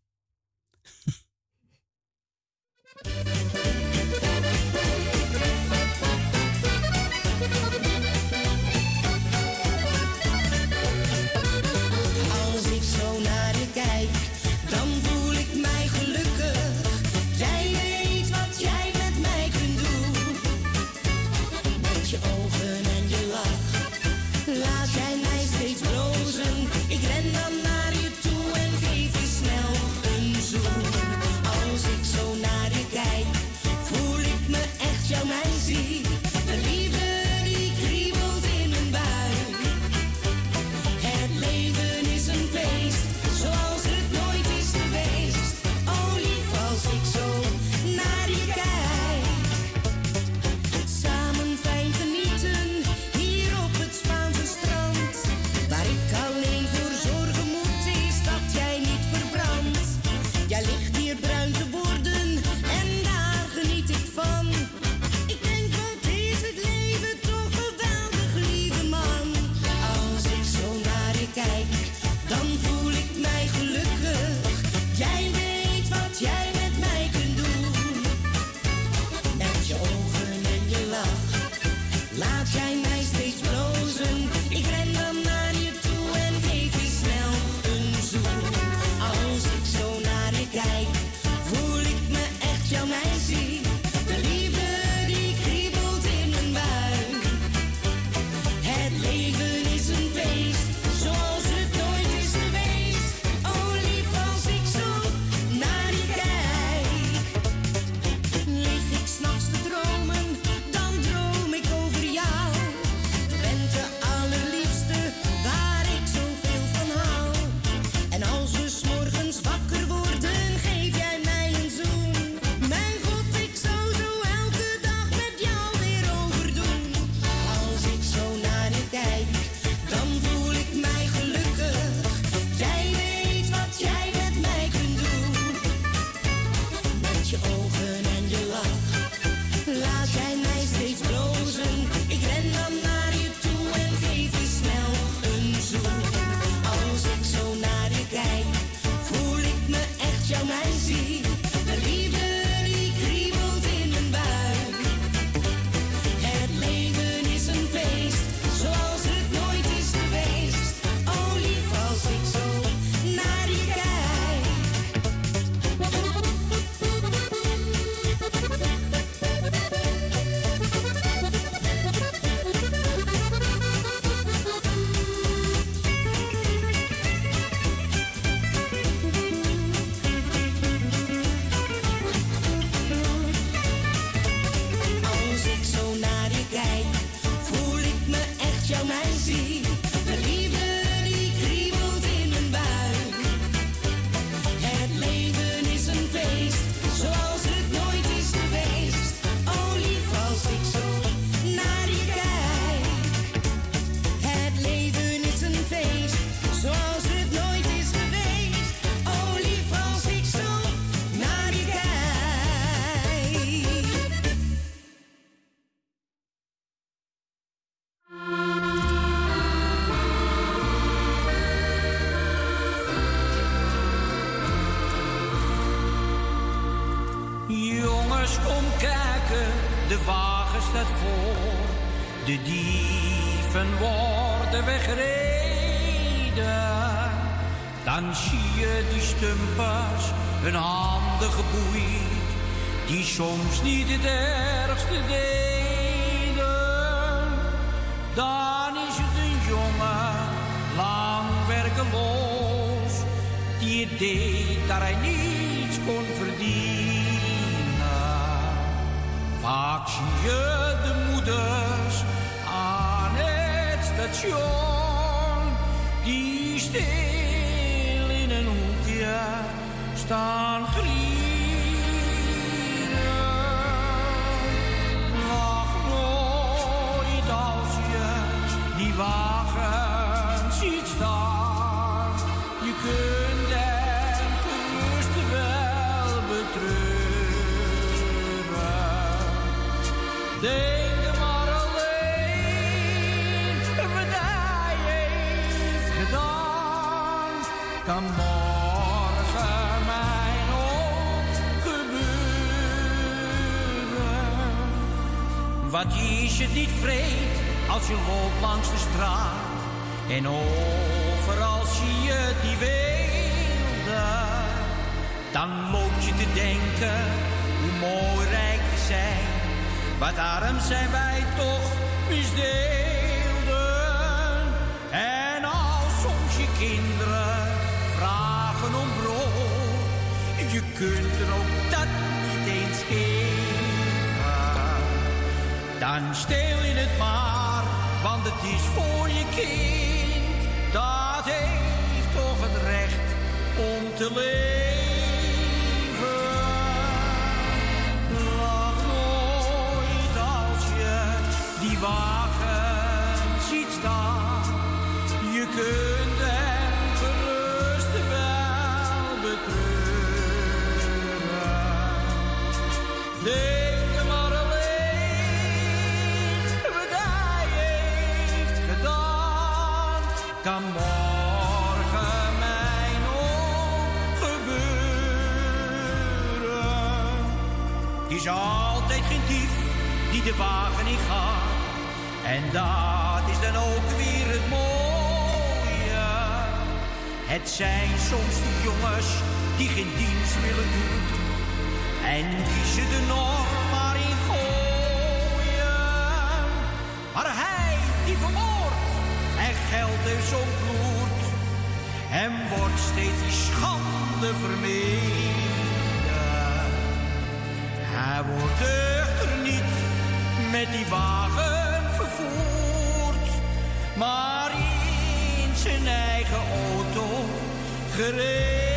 Soms niet het ergste deden. Niet als je loopt langs de straat en overal zie je die weelden. Dan loop je te denken hoe mooi rijk we zijn. Wat arm zijn wij toch misdeelden. En als soms je kinderen vragen om brood, je kunt er ook dat Dan steel je het maar, want het is voor je kind. Dat heeft toch het recht om te leven. Lach nooit als je die wagen ziet staan. Je kunt hem gerust wel betreuren. Kan morgen mij nog gebeuren. Het is altijd geen dief die de wagen in gaat. En dat is dan ook weer het mooie. Het zijn soms die jongens die geen dienst willen doen. En die ze de norm geld heeft bloed. Hem wordt steeds die schande vermeden. Hij wordt echter niet met die wagen vervoerd. Maar in zijn eigen auto gereden.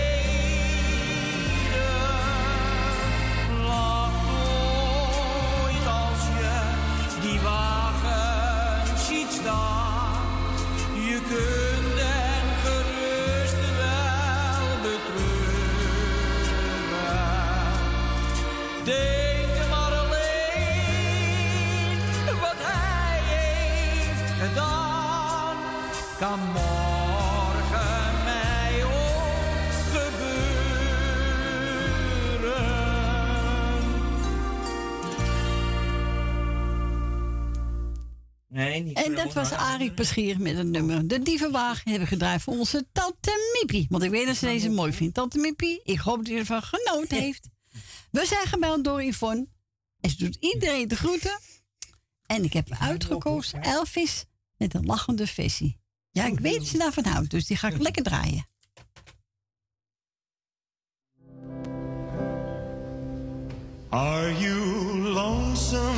Dat was Arie Peschier met een nummer. De dievenwagen hebben we gedraaid voor onze tante Miepie. Want ik weet dat ze deze mooi vindt. Tante Miepie, ik hoop dat u ervan genoten heeft. We zijn gebeld door Yvonne. En ze doet iedereen de groeten. En ik heb uitgekozen Elvis met een lachende versie. Ja, ik weet dat ze daarvan houdt, dus die ga ik lekker draaien. Are you lonesome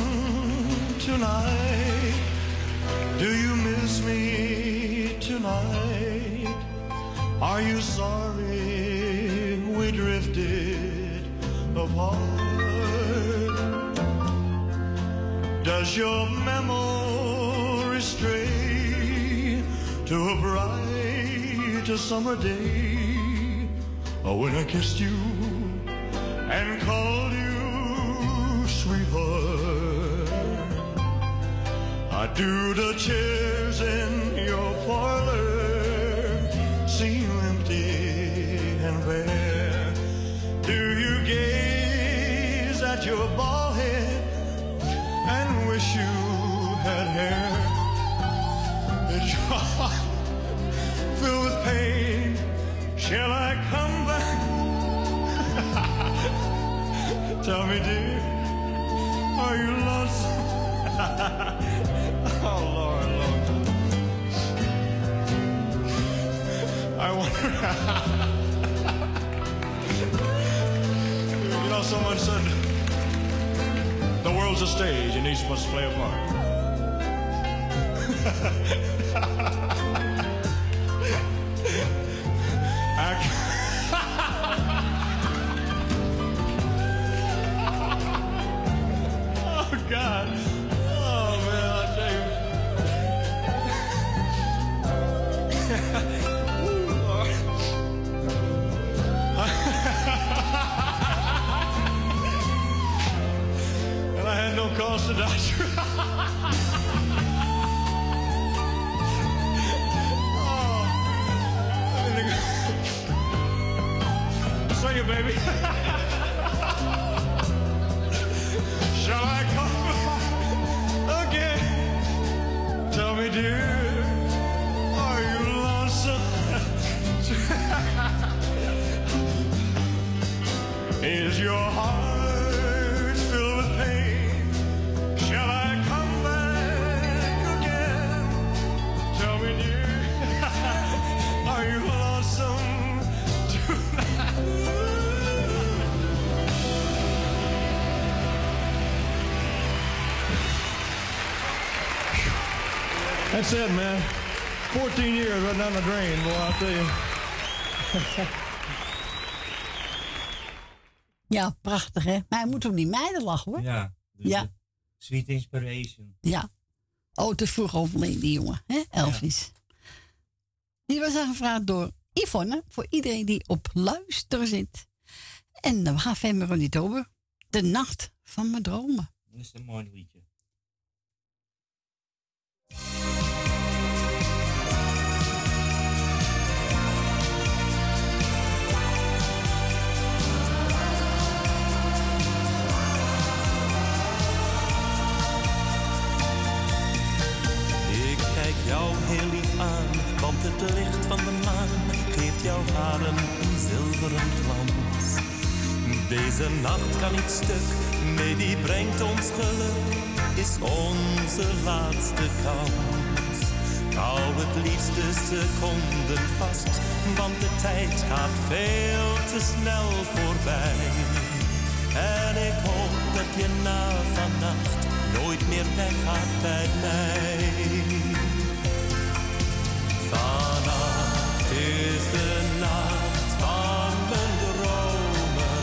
tonight? Are you sorry we drifted apart? Does your memory stray to a bright summer day oh, when I kissed you and called you sweetheart? I do the chairs your bald head and wish you had hair. Is your heart filled with pain? Shall I come back? Tell me, dear, are you lonesome? oh, Lord, Lord. I wonder. you know, someone said a stage and each must play a part. it, man. 14 years right down the drain, boy, I'll tell you. Ja, prachtig hè. Maar hij moet ook niet meiden lachen hoor. Ja. dus Ja. Sweet Inspiration. Ja. Oh, te vroeg overleden die jongen, hè? Elvis. Die was aangevraagd door Yvonne, voor iedereen die op luisteren zit. En dan gaan we verder niet over. De nacht van mijn dromen. Dat is een mooi liedje. Jou heel lief aan, want het licht van de maan geeft jouw haren een zilveren glans. Deze nacht kan niet stuk, nee die brengt ons geluk, is onze laatste kans. Hou het liefste seconden vast, want de tijd gaat veel te snel voorbij. En ik hoop dat je na vannacht nooit meer weggaat bij mij. Vannacht is de nacht van mijn dromen.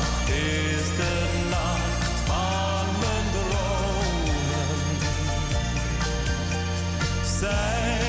Zijn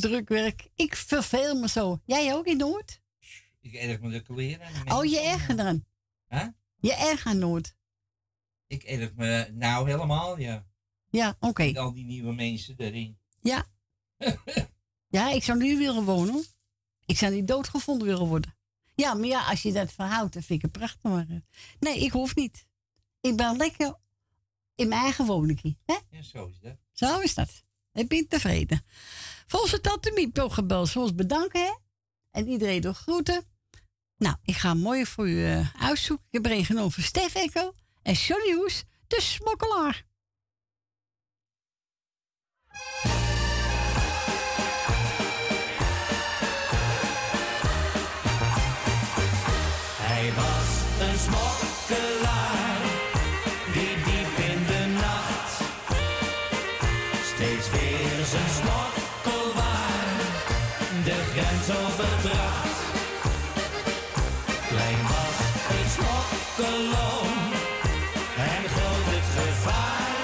Drukwerk. Ik verveel me zo. Jij ook in Noord? Ik erg me lekker weer aan. Oh, je erger dan? Huh? Je erg aan Noord? Ik erg me nou helemaal, ja. Ja, oké. Met al die nieuwe mensen erin. Ja. ja, ik zou nu willen wonen. Ik zou niet doodgevonden willen worden. Ja, maar ja, als je dat verhoudt, dan vind ik het prachtig. Maar, eh, nee, ik hoef niet. Ik ben lekker in mijn eigen woningje. Hè? Ja, zo is dat. Zo is dat. Ik ben tevreden. Volgens het tante ook gebeld. Zoals bedanken, hè? En iedereen door groeten. Nou, ik ga mooi voor u eh, uitzoeken. Ik heb er Stef Echo en Johnny Hoes, de smokkelaar. Hij was een smokkelaar die diep in de nacht steeds weer zijn smokkelwaar de grens overbracht. Klein was het smokkeloon en groot het gevaar.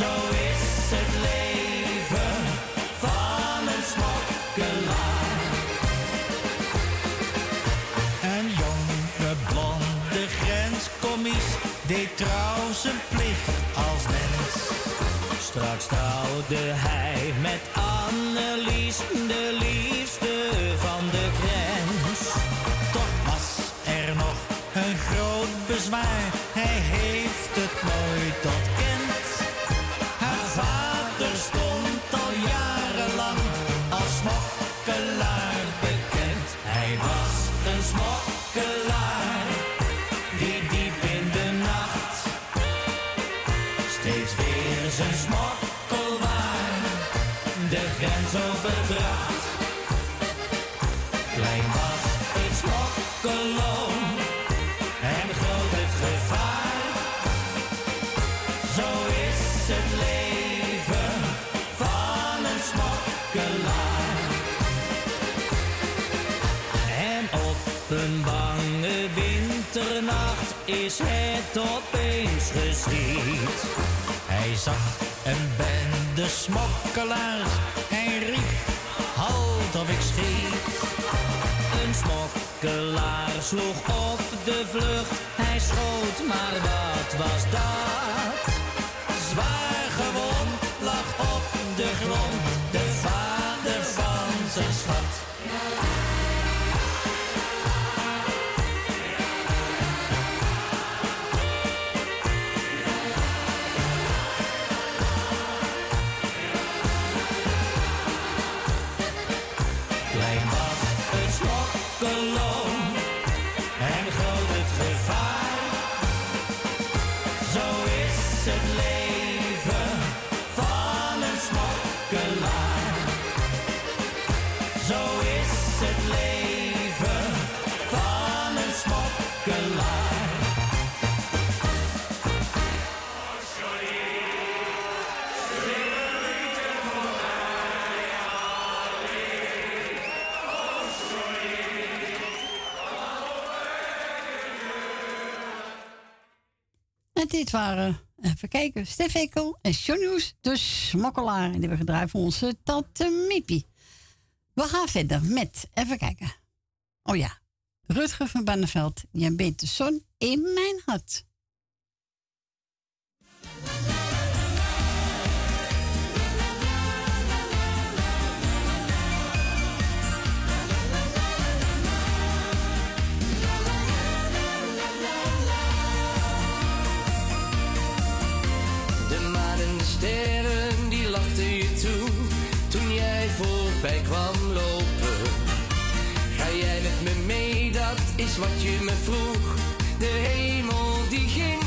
Zo is het leven van een smokkelaar. Een jonge blonde grenscommies deed trouw zijn plicht als mens. Straks trouwde hij met I'm the least, the least. Het opeens geschied. Hij zag een bende smokkelaars. Hij riep, halt of ik schiet. Een smokkelaar sloeg op de vlucht. Hij schoot, maar wat was dat? Zwaar waren, even kijken, Stef Ekkel en Johnny Hoes, de smokkelaar. En die hebben gedraaid voor onze tante Miepie. We gaan verder met, even kijken. Oh ja, Rutger van Banneveld. Jij bent de zon in mijn hart. sterren die lachten je toe toen jij voorbij kwam lopen. Ga jij met me mee, dat is wat je me vroeg. De hemel die ging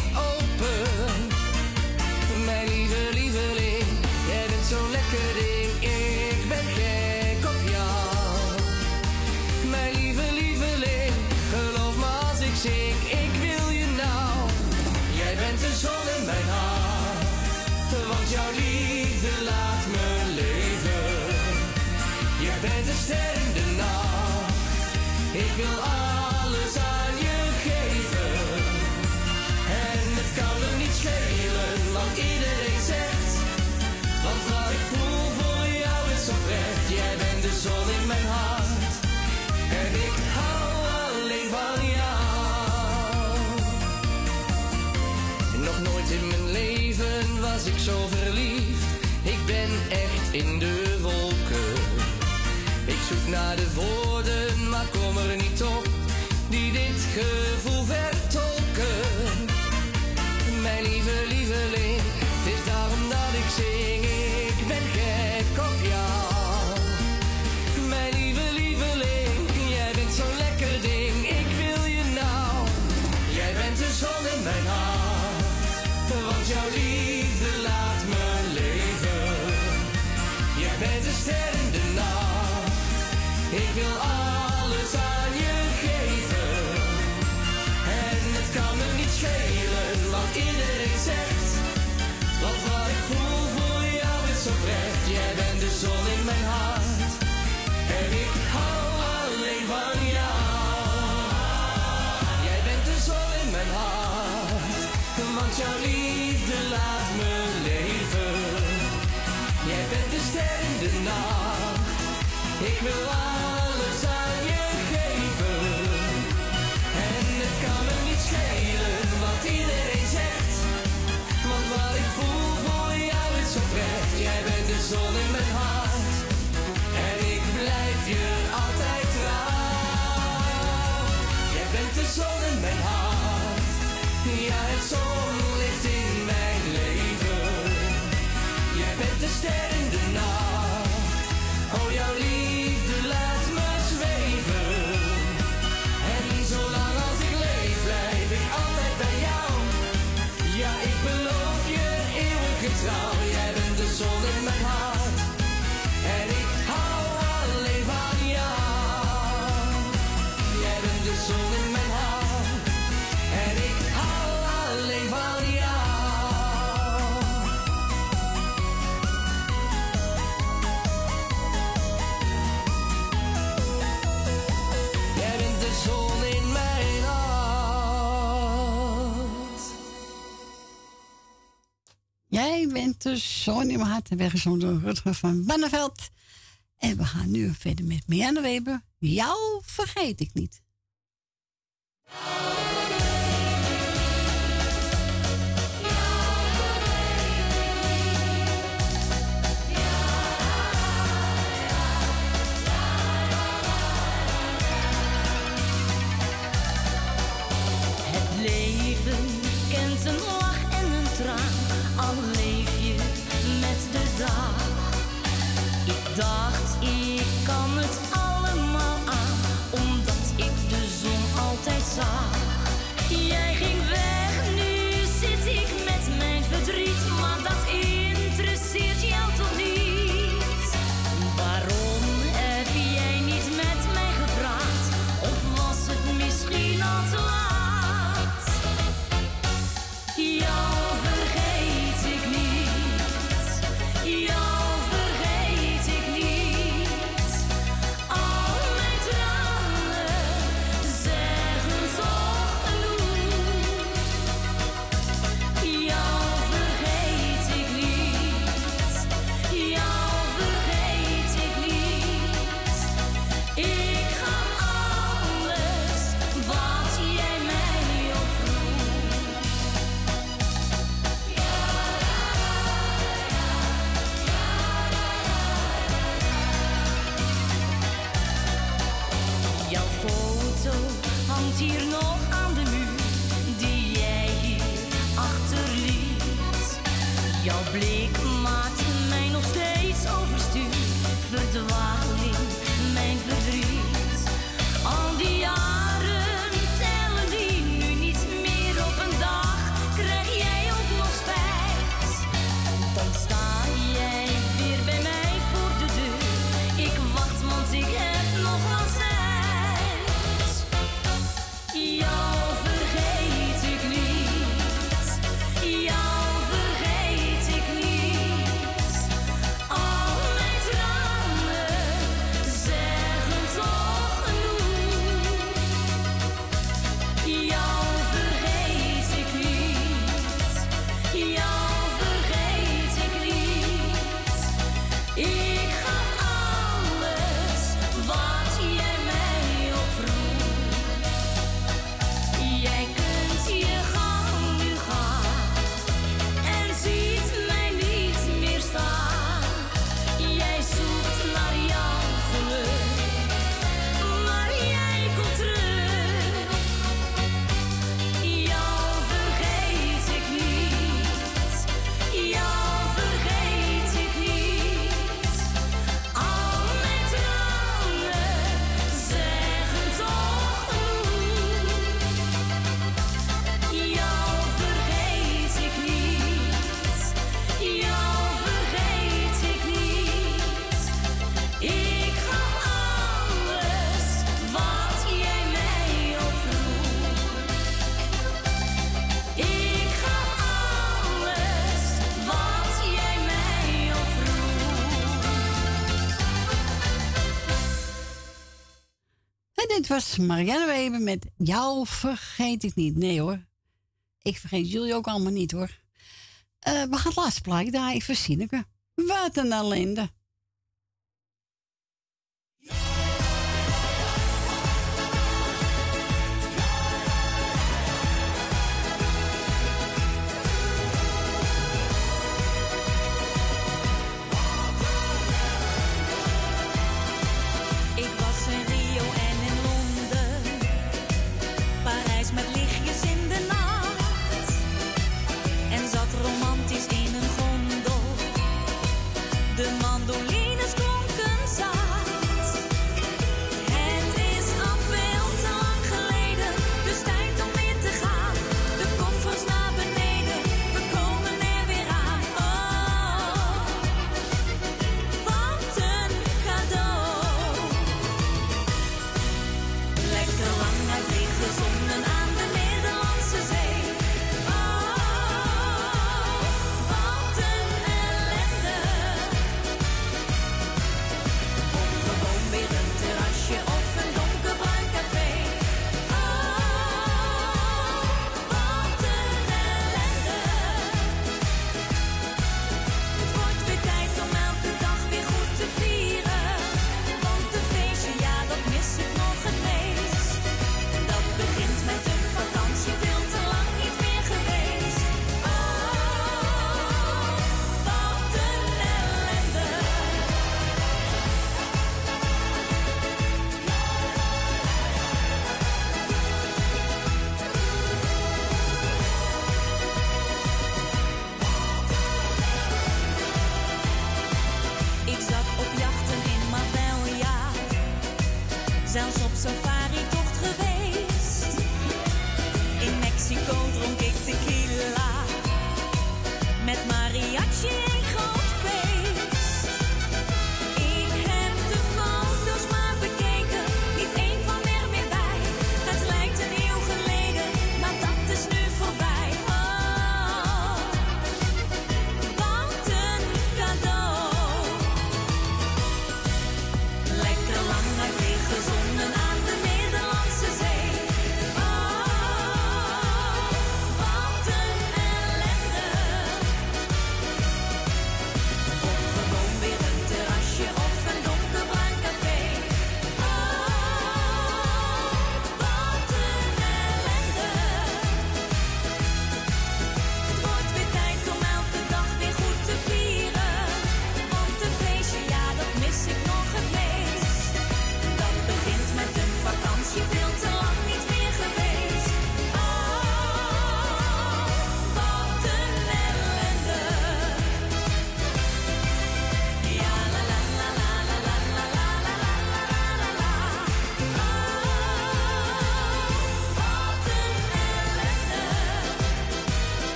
zo verliefd, ik ben echt in de wolken. Ik zoek naar de wolken. Zo Zoon in mijn hart en weggezongen door Rutger van Banneveld. En we gaan nu verder met Mianne Weber. Jou vergeet ik niet. dit was Marianne Weber met Jou vergeet ik niet. Nee hoor, ik vergeet jullie ook allemaal niet hoor. Eh, we gaan het laatste plaatje daar even Sineke. Wat een ellende.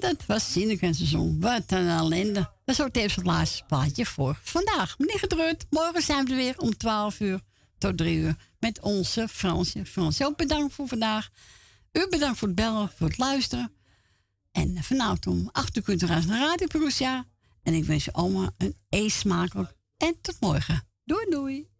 Dat was Zinnig en Seizoen. Wat een ellende. Dat is ook het laatste plaatje voor vandaag. Meneer Gedreut, morgen zijn we weer om 12 uur tot 3 uur met onze Fransje. Frans, ook bedankt voor vandaag. U bedankt voor het bellen, voor het luisteren. En vanavond om 8 uur kunt u naar Radio Perusia. En ik wens je allemaal een eet smakelijk. En tot morgen. Doei doei.